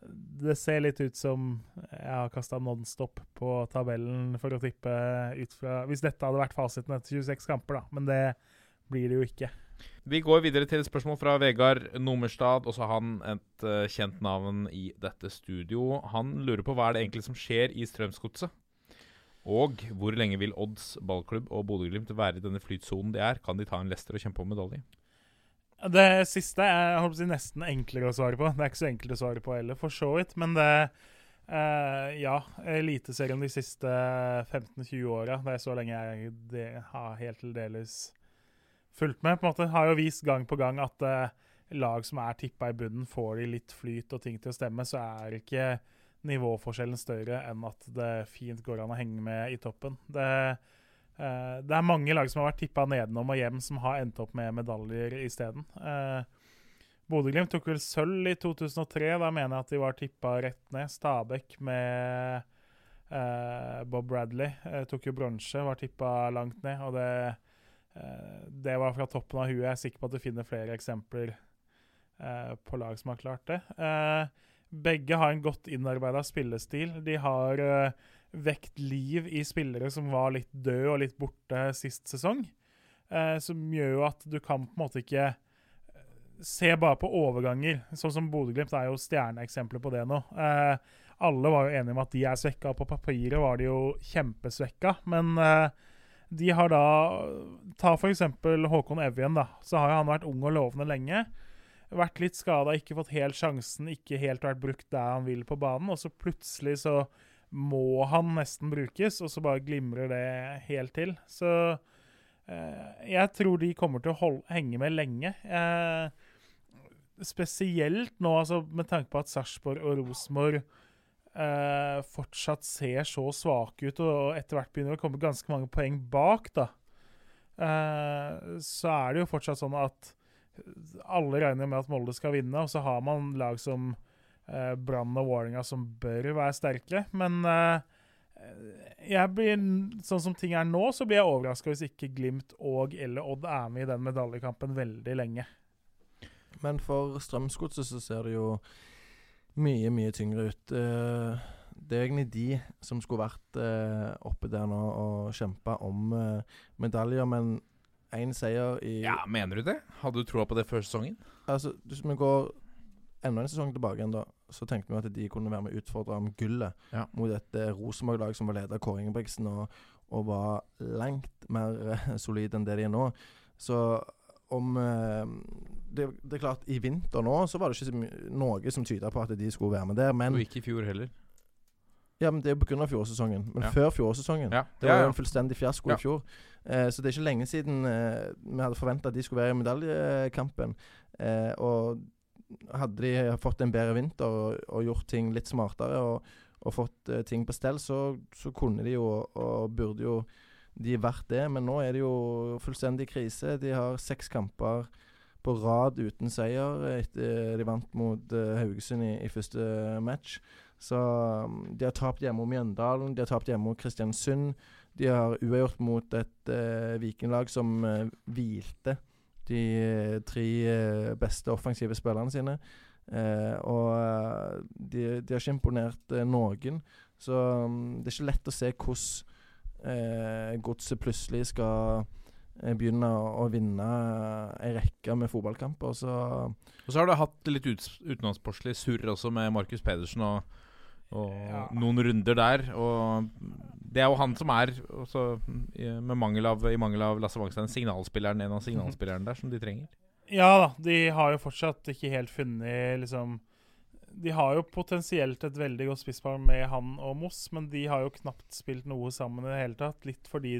det ser litt ut som jeg har kasta nonstop på tabellen for å tippe ut fra Hvis dette hadde vært fasiten etter 26 kamper, da. Men det blir det jo ikke. Vi går videre til et spørsmål fra Vegard Nummerstad, også han et uh, kjent navn i dette studio. Han lurer på hva er det egentlig som skjer i Strømsgodset? Og hvor lenge vil Odds ballklubb og Bodø-Glimt være i denne flytsonen de er? Kan de ta en Lester og kjempe om medalje? Det siste er jeg si, nesten enklere å svare på. Det er ikke så enkelt å svare på heller, for så vidt. Men det Uh, Ja, Eliteserien de siste 15-20 åra, det er så lenge jeg har helt til dels fulgt med, på en måte, har jo vist gang på gang at uh, lag som er tippa i bunnen, får de litt flyt og ting til å stemme, så er ikke nivåforskjellen større enn at det fint går an å henge med i toppen. Det uh, det er mange lag som har vært tippa nedenom og hjem, som har endt opp med medaljer isteden. Uh, Bodø-Glimt tok vel sølv i 2003. Da mener jeg at de var tippa rett ned. Stabæk med eh, Bob Bradley eh, tok jo bronse, var tippa langt ned. Og det, eh, det var fra toppen av huet. Jeg er sikker på at du finner flere eksempler eh, på lag som har klart det. Eh, begge har en godt innarbeida spillestil. De har eh, vekt liv i spillere som var litt døde og litt borte sist sesong. Eh, som gjør jo at du kan på en måte ikke eh, se bare på overganger. Sånn som Bodø-Glimt er jo stjerneeksempler på det nå. Eh, alle var jo enige om at de er svekka. På papiret var de jo kjempesvekka. Men eh, de har da Ta f.eks. Håkon Evjen. da, Så har han vært ung og lovende lenge. Vært litt skada, ikke fått helt sjansen, ikke helt vært brukt der han vil på banen. Og så plutselig så må han nesten brukes, og så bare glimrer det helt til. Så eh, jeg tror de kommer til å holde, henge med lenge. Eh, spesielt nå, altså, med tanke på at Sarpsborg og Rosenborg eh, fortsatt ser så svake ut, og etter hvert begynner å komme ganske mange poeng bak, da. Eh, så er det jo fortsatt sånn at alle regner med at Molde skal vinne, og så har man lag som eh, Brann og Vålerenga som bør være sterkere. Men eh, jeg blir, sånn som ting er nå, så blir jeg overraska hvis ikke Glimt og eller Odd er med i den medaljekampen veldig lenge. Men for Strømsgodset så ser det jo mye, mye tyngre ut. Eh, det er egentlig de som skulle vært eh, oppe der nå og kjempa om eh, medaljer, men én seier i Ja, Mener du det? Hadde du troa på det før sesongen? Altså, Hvis vi går enda en sesong tilbake, igjen da, så tenkte vi at de kunne være med og utfordre om gullet Ja. mot et Rosenborg-lag som var ledet av Kåre Ingebrigtsen og, og var langt mer solid enn det de er nå. Så om eh, det, det er klart, i vinter nå så var det ikke noe som tyda på at de skulle være med der. Men, Og ikke i fjor heller. ja, men det er jo pga. fjorårssesongen. Men Ja. før fjorårssesongen Ja, Det var var ja. jo en fullstendig fiasko i fjor. Eh, så det er ikke lenge siden eh, vi hadde forventa at de skulle være i medaljekampen. Eh, og hadde de fått en bedre vinter og, og gjort ting litt smartere og, og fått eh, ting på stell, så, så kunne de jo og burde jo de er verdt det. Men nå er det jo fullstendig krise. De har seks kamper på rad uten seier etter de vant mot eh, Haugesund i, i første match. Så um, de har tapt hjemme om Mjøndalen, de har tapt hjemme mot Kristiansund. De har uavgjort mot et uh, vikinglag som uh, hvilte de uh, tre beste offensive spillerne sine. Og de, de har ikke imponert noen. Så um, det er ikke lett å se hvordan Godset plutselig skal begynne å vinne ei rekke med fotballkamper. Så Og så har du hatt litt ut, utenlandssportslig surr også med Markus Pedersen og, og Ja. noen runder der. Og det er jo han som er, også, i, med mangel av, i mangel av Lasse Wangstein, signalspilleren, en av signalspillerne der som de trenger. Ja da, de har jo fortsatt ikke helt funnet liksom De har jo potensielt et veldig godt spisspar med han og Moss, men de har jo knapt spilt noe sammen i det hele tatt. Litt fordi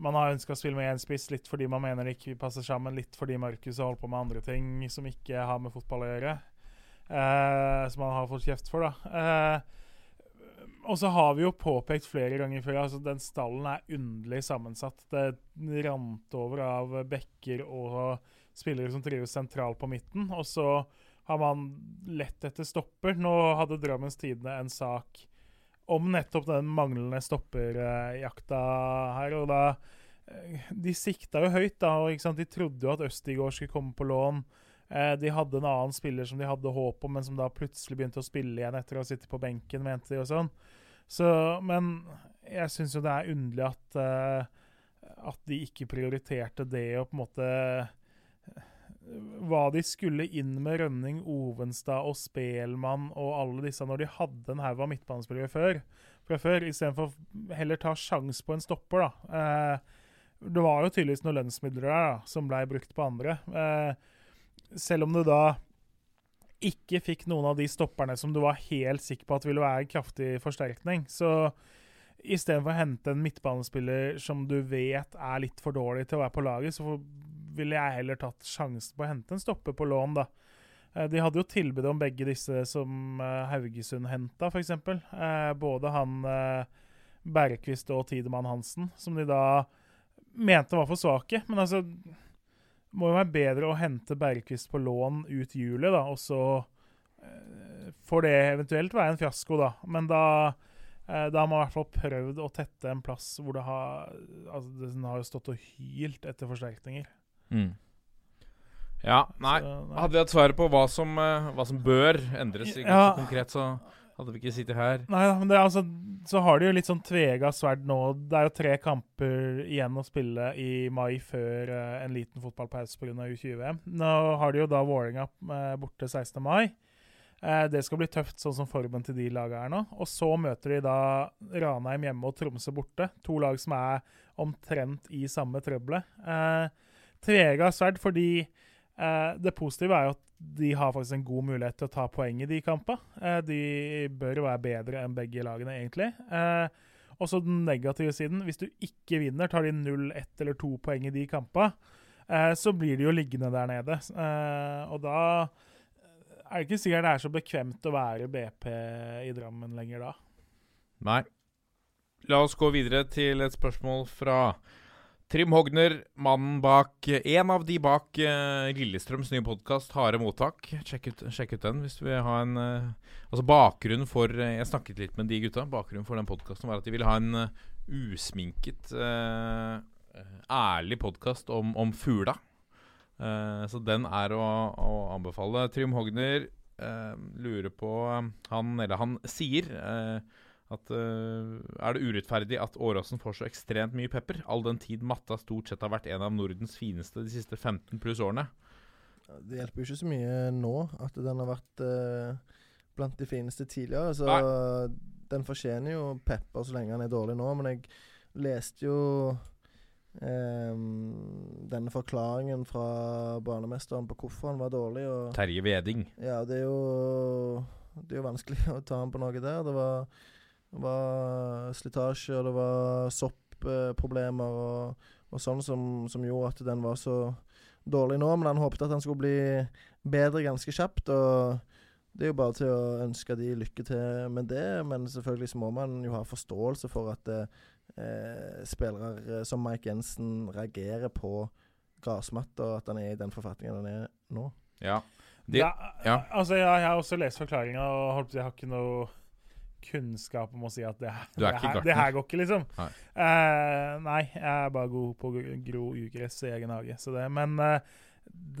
man har ønska å spille med én spiss, litt fordi man mener det ikke passer sammen, litt fordi Markus har holdt på med andre ting som ikke har med fotball å gjøre. Eh, som han har fått kjeft for, da. Eh, og så har vi jo påpekt flere ganger før altså den stallen er underlig sammensatt. Det rant over av bekker og spillere som trives sentralt på midten. Og så har man lett etter stopper. Nå hadde Drammens Tidende en sak om nettopp den manglende stopperjakta her. Og da eh, De sikta jo høyt, da. og? De trodde jo at Østigård skulle komme på lån. Eh, De hadde en annen spiller som de hadde håp om, men som da plutselig begynte å spille igjen etter å ha sittet på benken, mente de og sånn. Så, men jeg syns jo det er underlig at, eh, at de ikke prioriterte det og på en måte Hva de skulle inn med Rønning, Ovenstad og Spelmann og alle disse når de hadde en haug av midtbanespillere før. Fra før, Istedenfor heller ta sjanse på en stopper, da. Eh, det var jo tydeligvis noen lønnsmidler der da, som ble brukt på andre. Eh, selv om du da ikke fikk noen av de stopperne som du var helt sikker på at ville være kraftig forsterkning. Så istedenfor å hente en midtbanespiller som du vet er litt for dårlig til å være på laget, så ville jeg heller tatt sjansen på å hente en stopper på lån, da. Eh, De hadde jo tilbud om begge disse som eh, Haugesund henta, f.eks. Eh, både han Bergquist og Tidemann Hansen, som de da mente var for svake. Men altså må jo være bedre å hente Bergquist på lån ut juli, da, og så får det eventuelt være en fiasko, da. Men da, da har man i hvert fall prøvd å tette en plass hvor det har Altså, den har jo stått og hylt etter forsterkninger. Mm. Ja, nei. Så, nei. Hadde vi hatt svaret på hva som, eh, hva som bør endres i Ja. konkret, så hadde vi ikke sittet her. Nei da, men det altså Så har de jo litt sånn tvega sverd nå. Det er jo tre kamper igjen å spille i mai før uh, en liten fotballpause pga. U20-VM. Nå har de jo da Vålerenga uh, borte 16. mai. Uh, det skal bli tøft, sånn som formen til de lagene er nå. Og så møter de da Ranheim hjemme og Tromsø borte. To lag som er omtrent i samme trøbbelet. Eh, tvega sverd fordi eh, det positive er jo at de har faktisk en god mulighet til å ta poeng i de kampene. Eh, de bør jo være bedre enn begge lagene, egentlig. Eh, og så den negative siden. Hvis du ikke vinner, tar de 0, 1 eller 2 poeng i de kampene, eh, så blir de jo liggende der nede. Eh, og da er det ikke sikkert det er så bekvemt å være BP i Drammen lenger da. Nei. La oss gå videre til et spørsmål fra Trym Hogner, mannen bak En av de bak uh, Lillestrøms nye podkast, Harde mottak. Sjekk ut, sjekk ut den hvis du vil ha en uh, Altså Bakgrunnen for uh, Jeg snakket litt med de gutta. Bakgrunnen for den podkasten var at de ville ha en eh, usminket, eh, eh, ærlig podkast om, om fugla. Eh, så den er å, å anbefale. Trym Hogner eh, lurer på Han eller han sier eh, at uh, Er det urettferdig at Åråsen får så ekstremt mye pepper, all den tid matta stort sett har vært en av Nordens fineste de siste 15 pluss årene? Det hjelper jo ikke så mye nå at den har vært uh, blant de fineste tidligere. Så den fortjener jo pepper så lenge den er dårlig nå. Men jeg leste jo Um, denne forklaringen fra banemesteren på hvorfor han var dårlig. Terje Veding. ja, det er jo Det er jo vanskelig å ta han på noe der. Det var, det var slitasje, og det var soppproblemer og, og sånn som, som gjorde at den var så dårlig nå. Men han håpet at han skulle bli bedre ganske kjapt. og det er jo bare til å ønske de lykke til med det, men selvfølgelig så må man jo ha forståelse for at eh, eh, spillere som Mike Jensen reagerer på gressmatta, at han er i den forfatningen han er nå. Ja. De, ja, ja. Altså, jeg, jeg har også lest forklaringa, og jeg har ikke noe kunnskap om å si at det, her- er det, her, det her går ikke, liksom. Nei. Eh, nei, jeg er bare god på å gro- ugress i egen hage. Så det, men uh,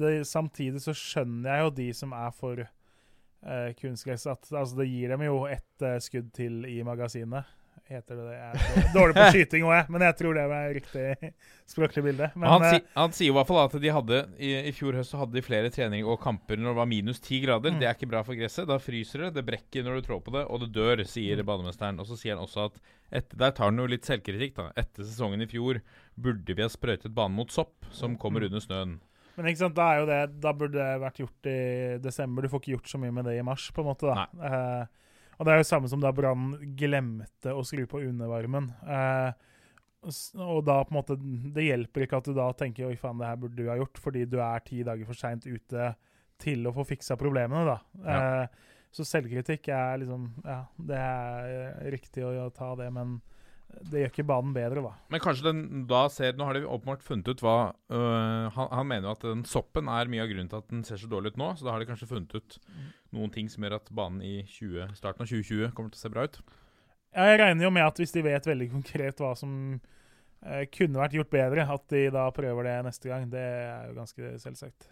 det, samtidig så skjønner jeg jo de som er for uh, kunstgress, at altså, det gir dem jo ett skudd til i magasinet. Heter det det? Jeg er dårlig- på skyting òg, jeg, men jeg tror det var riktig språklig bilde. Men, han, eh, si, han sier i hvert fall at de hadde i, I fjor høst så hadde de flere treninger og kamper når det var minus ti grader. Mm. Det er ikke bra for gresset. Da fryser det, det brekker når du trår på det, og det dør, Mm. sier banemesteren. Og så sier han også at etter, der tar han jo litt selvkritikk. da Etter sesongen i fjor burde vi ha sprøytet banen mot sopp, som kommer Mm. under snøen. Men ikke sant, da er jo det Da burde det vært gjort i desember. Du får ikke gjort så mye med det i mars, på en måte. da. Eh, og det er jo samme som da Brann glemte å skru på undervarmen. Eh, og da på en måte Det hjelper ikke at du da tenker oi faen, det her burde du ha gjort, fordi du er ti dager for seint ute til å få fiksa problemene, da. Ja. Eh, så selvkritikk er liksom Ja, det er eh, riktig å, ta det, men det gjør ikke banen bedre, da. Men kanskje den da ser Nå har de åpenbart funnet ut hva øh, han, han mener jo at den soppen er mye av grunnen til at den ser så dårlig ut nå. Så da har de kanskje funnet ut noen ting som gjør at banen i 20, starten av 2020 kommer til å se bra ut. Ja, jeg regner jo med at hvis de vet veldig konkret hva som eh, kunne vært gjort bedre, at de da prøver det neste gang. Det er jo ganske selvsagt.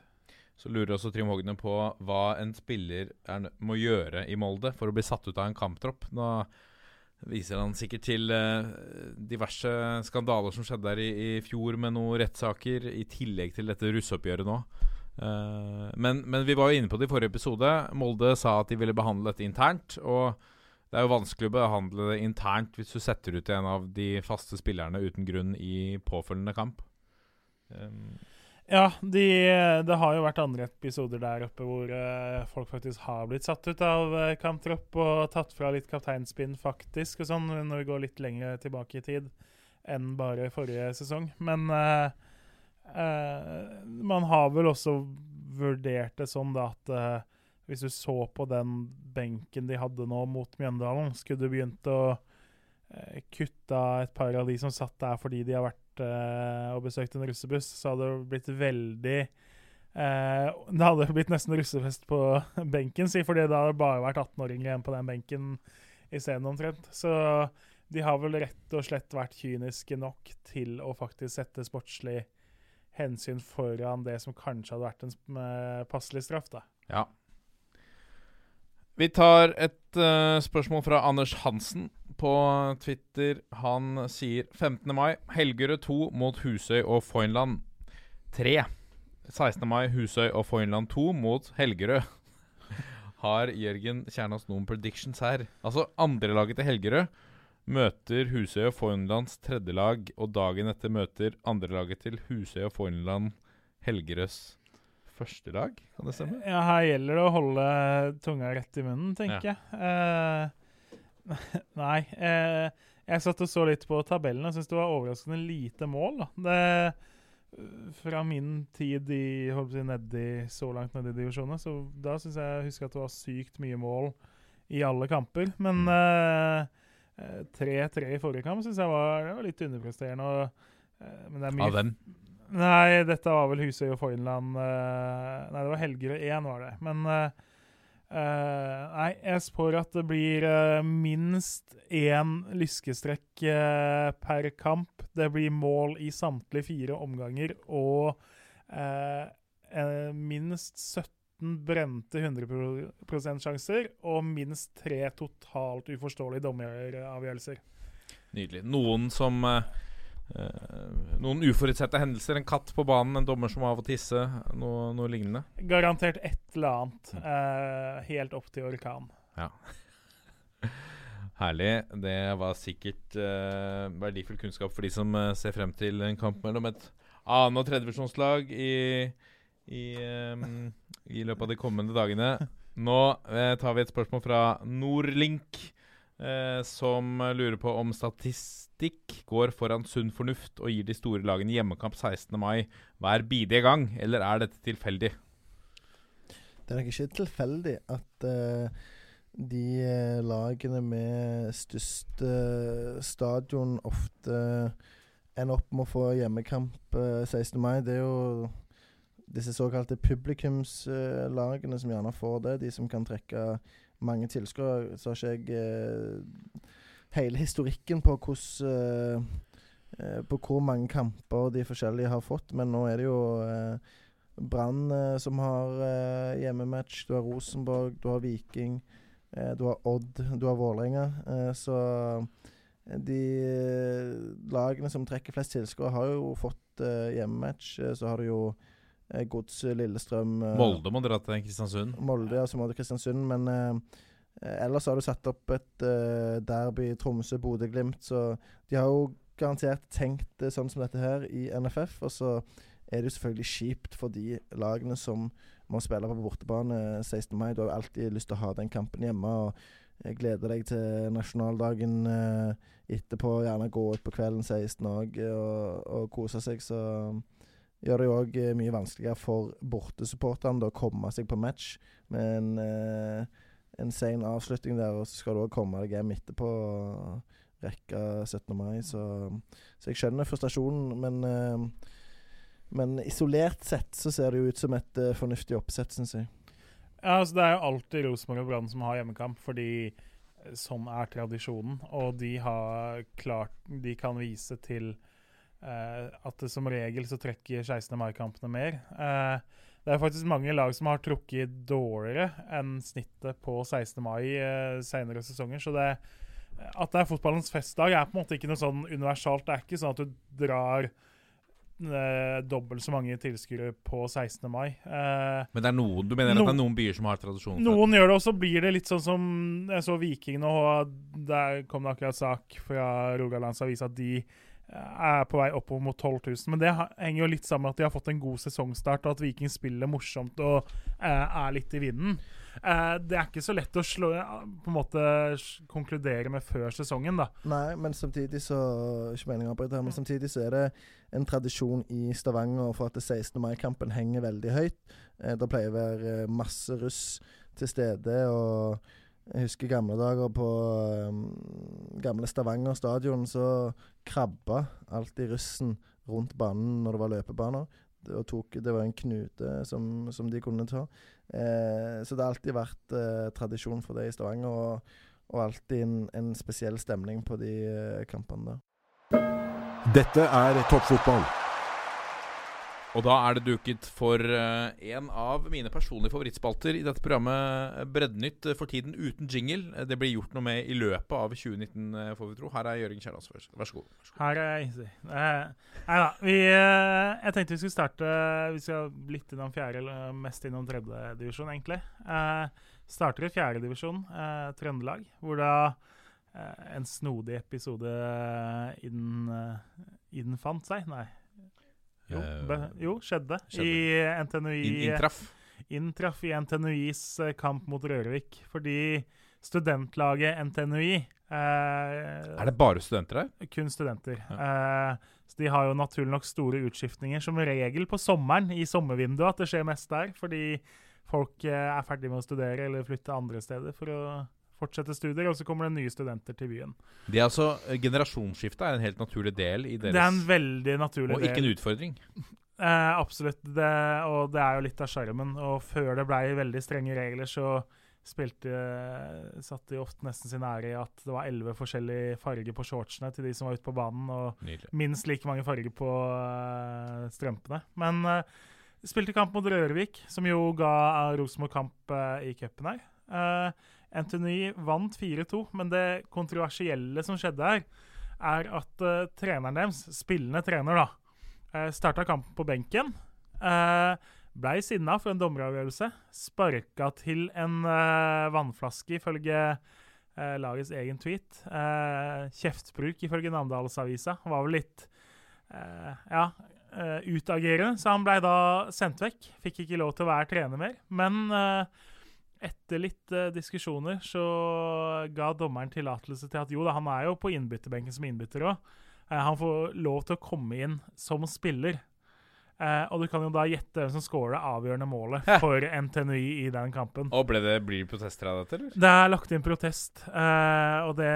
Så lurer også Trym Hogne på hva en spiller er, må gjøre i Molde for å bli satt ut av en kamptropp. Nå viser han sikkert til eh, diverse skandaler som skjedde der i, i fjor, med noen rettssaker, i tillegg til dette russeoppgjøret nå. Eh, men, men vi var jo inne på det i forrige episode. Molde sa at de ville behandle dette internt. Og det er jo vanskelig å behandle det internt hvis du setter ut en av de faste spillerne uten grunn i påfølgende kamp. Um, Ja, de, det har jo vært andre episoder der oppe hvor uh, folk faktisk har blitt satt ut av uh, kamptropp og tatt fra litt kapteinspinn, faktisk, og sånn, når vi går litt lenger tilbake i tid enn bare forrige sesong. Men eh, man har vel også vurdert det sånn da at eh, hvis du så på den benken de hadde nå mot Mjøndalen, skulle du begynt å eh, kutte av et par av de som satt der fordi de har vært eh, og besøkt en russebuss, så hadde det blitt veldig eh, Det hadde blitt nesten russefest på benken, si, fordi det hadde bare vært 18-åringer igjen på den benken isteden, omtrent. Så de har vel rett og slett vært kyniske nok til å faktisk sette sportslig hensyn foran det som kanskje hadde vært en eh, passelig straff, da. Ja. Vi tar et uh, spørsmål fra Anders Hansen på Twitter. Han sier 15. mai, Helgerud 2 mot Husøy og Foynland 3. 16. mai, Husøy og Foynland 2 mot Helgerød. Har Jørgen Kjernas noen predictions her? Altså, andrelaget til Helgerød møter Husøy og Fornlands tredje lag, og dagen etter møter andrelaget til Husøy og Fornland Helgerøds første lag. Kan det stemme? Ja, her gjelder det å holde tunga rett i munnen, tenker jeg. Eh, nei, eh, jeg satt og så litt på tabellen og syntes det var overraskende lite mål. Det, fra min tid i, på nedi, så langt nede i divisjonene, så da syns jeg jeg husker at det var sykt mye mål i alle kamper. Men mm. eh, 3-3 i forrige kamp syns jeg var, det var litt underpresterende. Og, eh, er Av hvem? Nei, dette var vel Husøy og Foynland eh, Nei, det var Helgerød 1, var det. Men eh, eh, Nei, jeg spår at det blir uh, minst én lyskestrekk uh, per kamp. Det blir mål i samtlige fire omganger og eh, eh, minst 17 brente 100 %-sjanser og minst tre totalt uforståelige dommeravgjørelser. Nydelig. Noen som eh, eh, Noen uforutsette hendelser. En katt på banen, en dommer som av og tisse, noe, noe lignende. Garantert et eller annet. eh, helt opp til orkan. Ja. Herlig. Det var sikkert eh, verdifull kunnskap for de som ser frem til en kamp mellom et annen- og tredjevisjonslag i, i, um, i løpet av de kommende dagene. Nå eh, tar vi et spørsmål fra Nordlink, eh, som lurer på om statistikk går foran sunn fornuft og gir de store lagene hjemmekamp 16. mai hver bidige gang, eller er dette tilfeldig? Det er nok ikke tilfeldig at eh, de eh, lagene med størst eh, stadion ofte ender opp med å få hjemmekamp eh, 16. mai. Det er jo disse såkalte publikumslagene som gjerne får det. De som kan trekke mange tilskuere. Så har ikke jeg eh, hele historikken på hvordan eh, eh, På hvor mange kamper de forskjellige har fått, men nå er det jo Brann som har hjemmematch. Du har Rosenborg, du har Viking, du har Odd, du har Vålerenga. Så de lagene som trekker flest tilskuere, har jo fått hjemmematch. Så har du jo eh, Godset, Lillestrøm eh, Molde må dra til Kristiansund. Molde, ja, så må det Kristiansund. Men eh, eh, ellers har du satt opp et eh, derby Tromsø, Bodø-Glimt, så de har jo garantert tenkt det sånn som dette her i NFF. Og så er det jo selvfølgelig kjipt for de lagene som må spille på bortebane 16. mai. Du har jo alltid lyst til å ha den kampen hjemme. og gleder deg til nasjonaldagen eh, etterpå. Gjerne gå ut på kvelden 16 òg og, og kose seg. Så gjør det jo òg mye vanskeligere for bortesupporterne å komme seg på match med en, eh, en sen avslutning der. Og så skal du òg komme deg hjem etterpå rekke 17. mai. Så, så jeg skjønner frustrasjonen, men eh, men isolert sett så ser det jo ut som et eh, fornuftig oppsett, syns jeg. Ja, altså Det er jo alltid Rosenborg og Brann som har hjemmekamp, fordi eh, sånn er tradisjonen. Og de har klart De kan vise til eh, at det som regel så trekker 16. mai-kampene mer. Uh, det er faktisk mange lag som har trukket dårligere enn snittet på 16. mai uh, senere sesonger. Så det, at det er fotballens festdag, er på en måte ikke noe sånn universalt. Det er ikke sånn at du drar dobbelt så mange tilskuere på 16. mai. Eh, Men det er noen, du mener No- at det er noen byer som har tradisjon noen gjør det, og så blir det litt sånn som Jeg så Viking nå, og der kom det akkurat sak fra Rogalands Avis at de er på vei oppover mot 12 000. Men det henger jo litt sammen med at de har fått en god sesongstart, og at Viking spiller morsomt og eh, er litt i vinden. Eh, det er ikke så lett å slå, på en måte konkludere med før sesongen, da. Nei, men samtidig så Ikke meningen å avbryte her, men samtidig så er det en tradisjon i Stavanger for at det 16. mai-kampen henger veldig høyt. Eh, det pleier å være masse russ til stede, og jeg husker gamle dager på um, gamle Stavanger stadion, så krabba alltid russen rundt banen når det var løpebaner. Det, tok, det var en knute som, som de kunne ta. Eh, så det har alltid vært eh, tradisjon for det i Stavanger. og og alltid en, en spesiell stemning på de eh, kampene der. Dette er toppfotball. Og da er det duket for eh, en av mine personlige favorittspalter i dette programmet, eh, Breddenytt, eh, for tiden uten jingle. Det blir gjort noe med i løpet av 2019, eh, får vi tro. Her er Jørgen Kjærlands, Vær, vær så god. Her er jeg. Eh, nei da. Vi, eh, jeg tenkte vi skulle starte Vi skal litt innom fjerde, eller mest innom tredjedivisjon, egentlig. Eh, starter i fjerde divisjon, eh, Trøndelag, hvor da en snodig episode inn, den innfant seg. Nei. Jo, Eh, be, jo skjedde. skjedde. I NTNUI Inn, inntraff. inntraff i NTNUIs eh, kamp mot Rørvik. Fordi studentlaget NTNUI eh, Er det bare studenter her? kun studenter. Eh, så de har jo naturlig nok store utskiftninger, som regel på sommeren, i sommervinduet, at det skjer mest der. Fordi folk eh, er ferdig med å studere eller flytte andre steder for å fortsette studier, og så kommer det nye studenter til byen. Det er altså, eh, Generasjonsskiftet er en helt naturlig del i deres Det er en veldig naturlig del. Og ikke en utfordring. Eh, absolutt. Det, og det er jo litt av sjarmen. Og før det blei veldig strenge regler, så spilte satte de ofte nesten sin ære i at det var elleve forskjellige farger på shortsene til de som var ute på banen, og Nydelig. minst like mange farger på uh, strømpene. Men uh, spilte kamp mot Rørvik, som jo ga Rosenborg kamp uh, i cupen her. Uh, Anthony vant 4-2, men det kontroversielle som skjedde her, er at uh, treneren deres, spillende trener, da, uh, starta kampen på benken. Uh, Blei sinna for en dommeravgjørelse. Sparka til en uh, vannflaske, ifølge uh, lagets egen tweet. Eh, kjeftbruk, ifølge Namdalsavisa. Var vel litt eh, ja, eh, utagerende, så han blei da sendt vekk. Fikk ikke lov til å være trener mer. Men eh, etter litt uh, diskusjoner så ga dommeren tillatelse til at jo da, han er jo på innbytterbenken som innbytter òg. han får lov til å komme inn som spiller. Uh, og du kan jo da gjette hvem som scorer det avgjørende målet for NTNUI i den kampen. Og ble det, blir det protester av dette, eller? Det er lagt inn protest, eh, og det,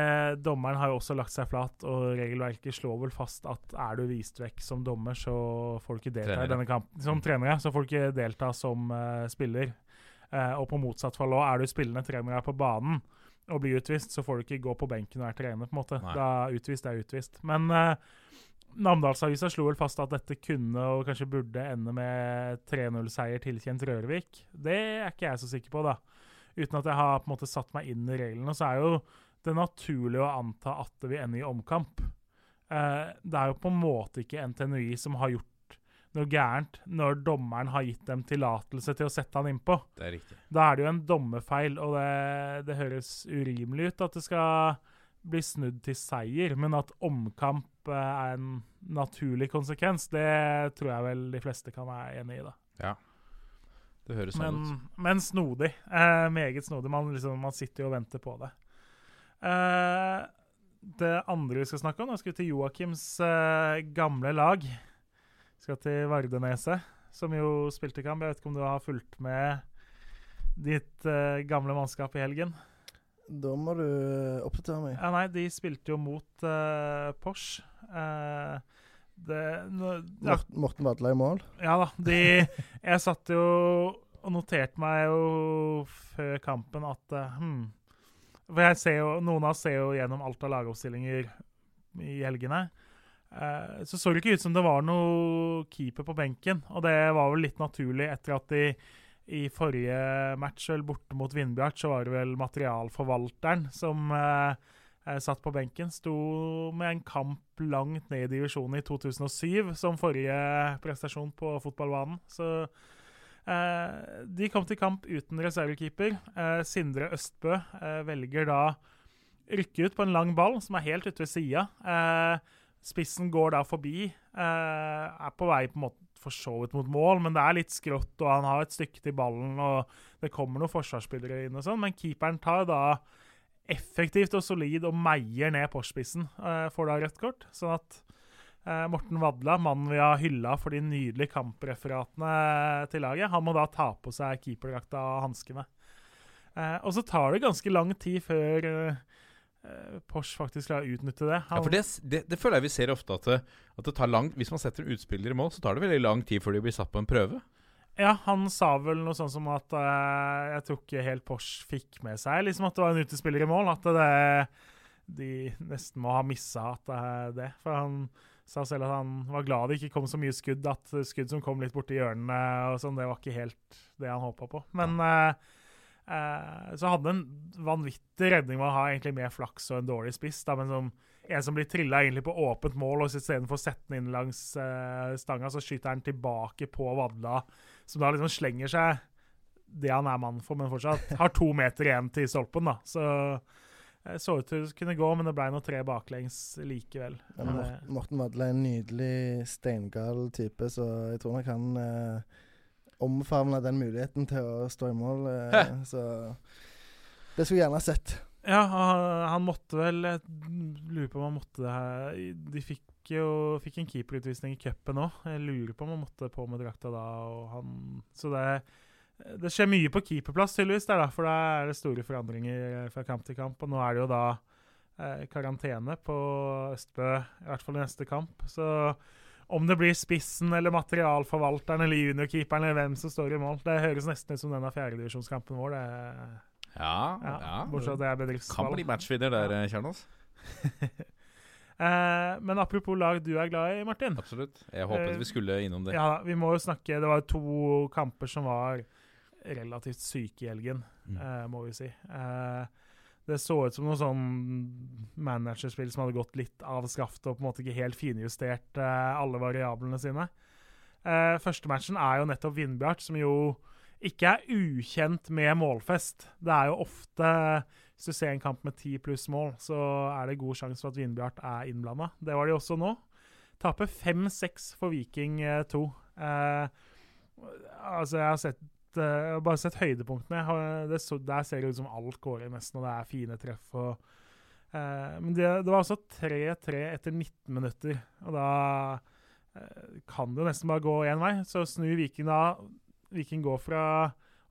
dommeren har jo også lagt seg flat. Og regelverket slår vel fast at er du vist vekk som dommer, så får du ikke delta i denne kampen. Som trener, ja, så får du ikke delta som eh, spiller. Eh, og på motsatt fall òg, er du spillende trener her på banen og blir utvist, så får du ikke gå på benken og er trener, på en måte. Nei. Da utvist er utvist. Men eh, Namdalsavisa slo vel fast at dette kunne og kanskje burde ende med 3-0-seier tilkjent Rørvik. Det er ikke jeg så sikker på, da. Uten at jeg har på en måte satt meg inn i reglene, så er jo det naturlig å anta at det vil ende i omkamp. Eh, det er jo på en måte ikke NTNUI som har gjort noe gærent når dommeren har gitt dem tillatelse til å sette han innpå. Det er riktig. Da er det jo en dommerfeil, og det, det høres urimelig ut at det skal bli snudd til seier, men at omkamp eh, er en naturlig konsekvens, det tror jeg vel de fleste kan være enig i. da. Ja. Det høres sånn Men, ut. men snodig. Eh, meget snodig. Man, liksom, man sitter jo og venter på det. Eh, det andre vi skal snakke om, da skal vi til Joakims eh, gamle lag. Skal til Vardeneset, som jo spilte kamp. Jeg vet ikke om du har fulgt med ditt uh, gamle mannskap i helgen? Da må du eh, oppdatere meg. Ja, nei, de spilte jo mot uh, Porsche. Uh, det, no, ja, Morten Vadla i mål. ja da. De Jeg satt jo og noterte meg jo før kampen at hmm, For jeg ser jo Noen av oss ser jo gjennom alt av lagoppstillinger i helgene. Eh, så så det ikke ut som det var noe keeper på benken, og det var vel litt naturlig etter at de i forrige match, eller borte mot Vindbjart, så var det vel materialforvalteren som eh, eh, satt på benken. Sto med en kamp langt ned i divisjonen i 2007 som forrige prestasjon på fotballbanen. Så eh, de kom til kamp uten reservekeeper. Eh, Sindre Østbø eh, velger da rykke ut på en lang ball som er helt ute ved sida. Eh, spissen går da forbi. Eh, er på vei på en måte for så vidt mot mål, men det er litt skrått, og han har et stykke til ballen, og det kommer noen forsvarsspillere inn og sånn, men keeperen tar da effektivt og solid og meier ned Porsche-spissen. Eh, får da rødt kort, sånn at eh, Morten Vadla, mannen vi har hylla for de nydelige kampreferatene til laget, han må da ta på seg keeperdrakta og hanskene. Eh, og så tar det ganske lang tid før eh, Porsche faktisk klarer å utnytte det. Ja, for det, det, det føler jeg vi ser ofte at det, at det tar lang Hvis man setter en utspiller i mål, så tar det veldig lang tid før de blir satt på en prøve. Ja, han sa vel noe sånn som at uh, jeg tror ikke helt Porsche fikk med seg liksom at det var en utespiller i mål. At det, de nesten må ha missa at det det. For han sa selv at han var glad det ikke kom så mye skudd. At skudd som kom litt borti hjørnene og sånn, det var ikke helt det han håpa på. Men eh, eh, så hadde en vanvittig redning med å ha egentlig mer flaks og en dårlig spiss. Da, men som en som blir trilla egentlig på åpent mål, og istedenfor å sette den inn langs uh, stanga, så skyter han tilbake på Vadla, som da liksom slenger seg det han er mann for, men fortsatt har to meter igjen til stolpen. da. Så så ut til å kunne gå, men det ble nå tre baklengs likevel. Ja, Morten, eh, Morten Vadla er en nydelig steingal type, så jeg tror nok han eh, omfavna den muligheten til å stå i mål. Eh, så det skulle jeg gjerne ha sett. Ja, han, han måtte vel Jeg lurer på om han måtte det her De fikk jo fikk en keeperutvisning i cupen òg. Jeg lurer på om han måtte på med drakta da. Og han, så det, det skjer mye på keeperplass, tydeligvis, der, da, for da er det store forandringer fra kamp til kamp. Og nå er det jo da eh, karantene på Østbø, i hvert fall i neste kamp. Så om det blir spissen eller materialforvalteren eller juniorkeeperen eller hvem som står i mål, det høres nesten ut som denne fjerdedivisjonskampen vår. det Ja, ja, ja. Bortsett fra det er Kan bli matchvinner der, ja. Kjernos. Eh, men apropos lag du er glad i, Martin. Absolutt. Jeg håpet Eh, vi skulle innom det. Ja, Vi må jo snakke Det var to kamper som var relativt syke i helgen, Mm. eh, må vi si. Eh, det så ut som noe sånn managerspill som hadde gått litt av skaftet og på en måte ikke helt finjustert uh, alle variablene sine. Uh, første matchen er jo nettopp Vindbjart, som jo ikke er ukjent med målfest. Det er jo ofte Hvis du ser en kamp med ti pluss mål, så er det god sjanse for at Vindbjart er innblanda. Det var de også nå. Taper 5-6 for Viking 2. Uh, altså, jeg har sett eh, jeg har bare sett høydepunktene. Så, der ser det ut som alt går i nesten, og det er fine treff. Og, eh, men det, det var altså 3-3 etter 19 minutter. Og da eh, kan det jo nesten bare gå én vei. Så snur Viking da Viking går fra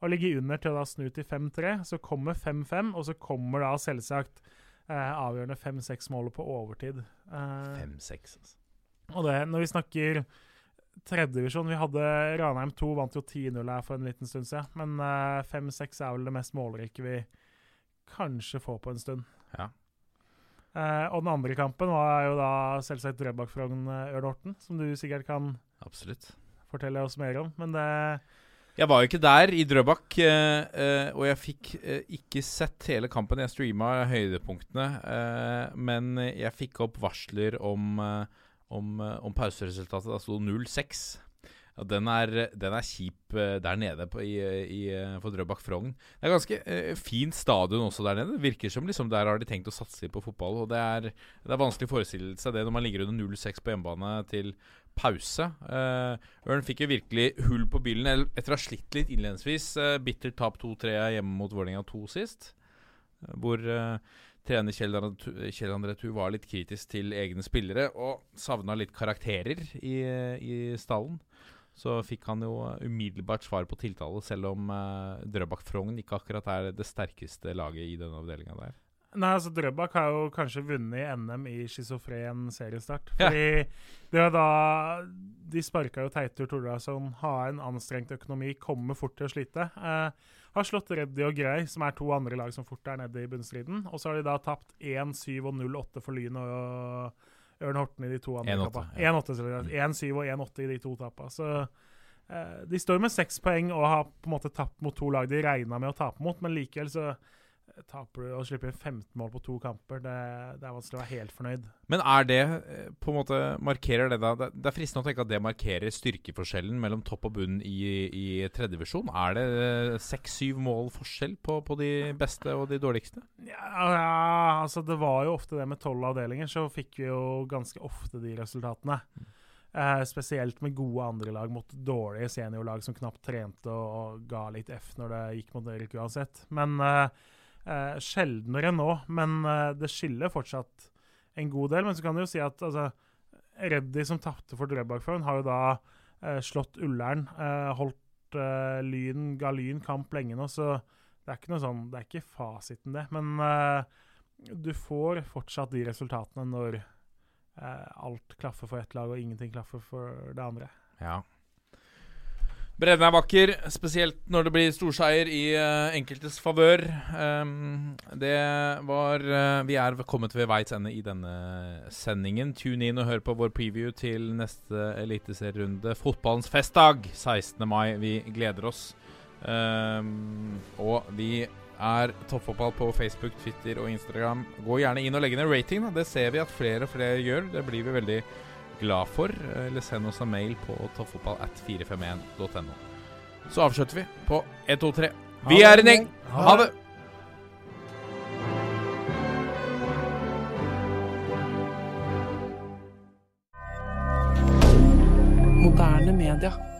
å ligge under til å da snu til 5-3. Så kommer 5-5, og så kommer da selvsagt eh, avgjørende 5-6-målet på overtid. Eh, Fem-seks, altså. og det, når vi snakker tredjedivisjon Vi hadde Ranheim 2 vant jo 10-0 her for en liten stund siden. Men eh, 5-6 er vel det mest målrike vi kanskje får på en stund. Ja. Uh, og den andre kampen var jo da selvsagt Drøbak-Frogn-Ørn Horten, som du sikkert kan Absolutt. fortelle oss mer om. Men det Jeg var jo ikke der i Drøbak, eh, eh, og jeg fikk eh, ikke sett hele kampen. Jeg streama høydepunktene, eh, men jeg fikk opp varsler om, eh, om, eh, om pauseresultatet. Da sto 0-6. Ja, den, den er kjip eh, der nede på, i, i, eh, for Drøbak Frogn. Det er ganske eh, fint stadion også der nede. Det virker som liksom der har de tenkt å satse på fotball. Og det er, det er vanskelig å forestille seg det når man ligger under 0-6 på hjemmebane til pause. Eh, Ørn fikk jo virkelig hull på bilen etter å ha slitt litt innledningsvis. Eh, bittert tap 2-3 hjemme mot Vålerenga 2 sist. hvor eh, trener Kjell André- Thu var litt kritisk til egne spillere og savna litt karakterer i, i stallen. Så fikk han jo umiddelbart svar på tiltale, selv om uh, Drøbak Frogn ikke akkurat er det sterkeste laget i denne avdelinga der. Nei, altså Drøbak har jo kanskje vunnet NM i schizofren seriestart. Ja. Fordi det var da De sparka jo Teitur Tordarsson, har en anstrengt økonomi, kommer fort til å slite. Eh, har slått Reddy og Grei, som er to andre lag som fort er nede i bunnstriden. Og så har de da tapt 1-7 og 0-8 for Lyn og Ørn Horten i de to andre 1-8, tappa. ja. 1-8, selvfølgelig. 1-7 og 1-8 i de to tapene. Så eh, de står med seks poeng og har på en måte tapt mot to lag de regna med å tape mot, men likevel så taper du og slipper inn 15 mål på to kamper. Det, det er vanskelig å være helt fornøyd. Men er det eh, på en måte Markerer det da Det det er fristende å tenke at det markerer styrkeforskjellen mellom topp og bunn i, i tredjedivisjon. Er det eh, seks-syv mål forskjell på, på de beste og de dårligste? Ja, ja, altså det var jo ofte det med tolv avdelinger, så fikk vi jo ganske ofte de resultatene. Eh, spesielt med gode andrelag mot dårlige seniorlag som knapt trente og, og ga litt F når det gikk mot Erik uansett. Men eh, eh, Sjeldnere nå, men eh, det skiller fortsatt en god del. Men så kan du jo si at altså, Reddy, som tapte for Drøbak-Frogn, har jo da eh, slått Ullern. Eh, holdt eh, Lyn, ga Lyn kamp lenge nå, så det er ikke noe sånn, det er ikke fasiten, det. Men eh, du får fortsatt de resultatene når alt klaffer for ett lag og ingenting klaffer for det andre. Ja. Bredden er vakker, spesielt når det blir storseier i uh, enkeltes favør. Um, det var uh, Vi er kommet ved veis ende i denne sendingen. Tune inn og hør på vår preview til neste eliteserierunde. Fotballens festdag 16. mai. Vi gleder oss. Um, og vi er toppfotball på Facebook, Twitter og Instagram. Gå gjerne inn og legge ned rating. Da. Det ser vi at flere og flere gjør. Det blir vi veldig glad for. Eller send oss en mail på tofffotballat451.no. Så avslutter vi på 1, 2, 3. Vi er en gjeng! Ha det! Moderne media.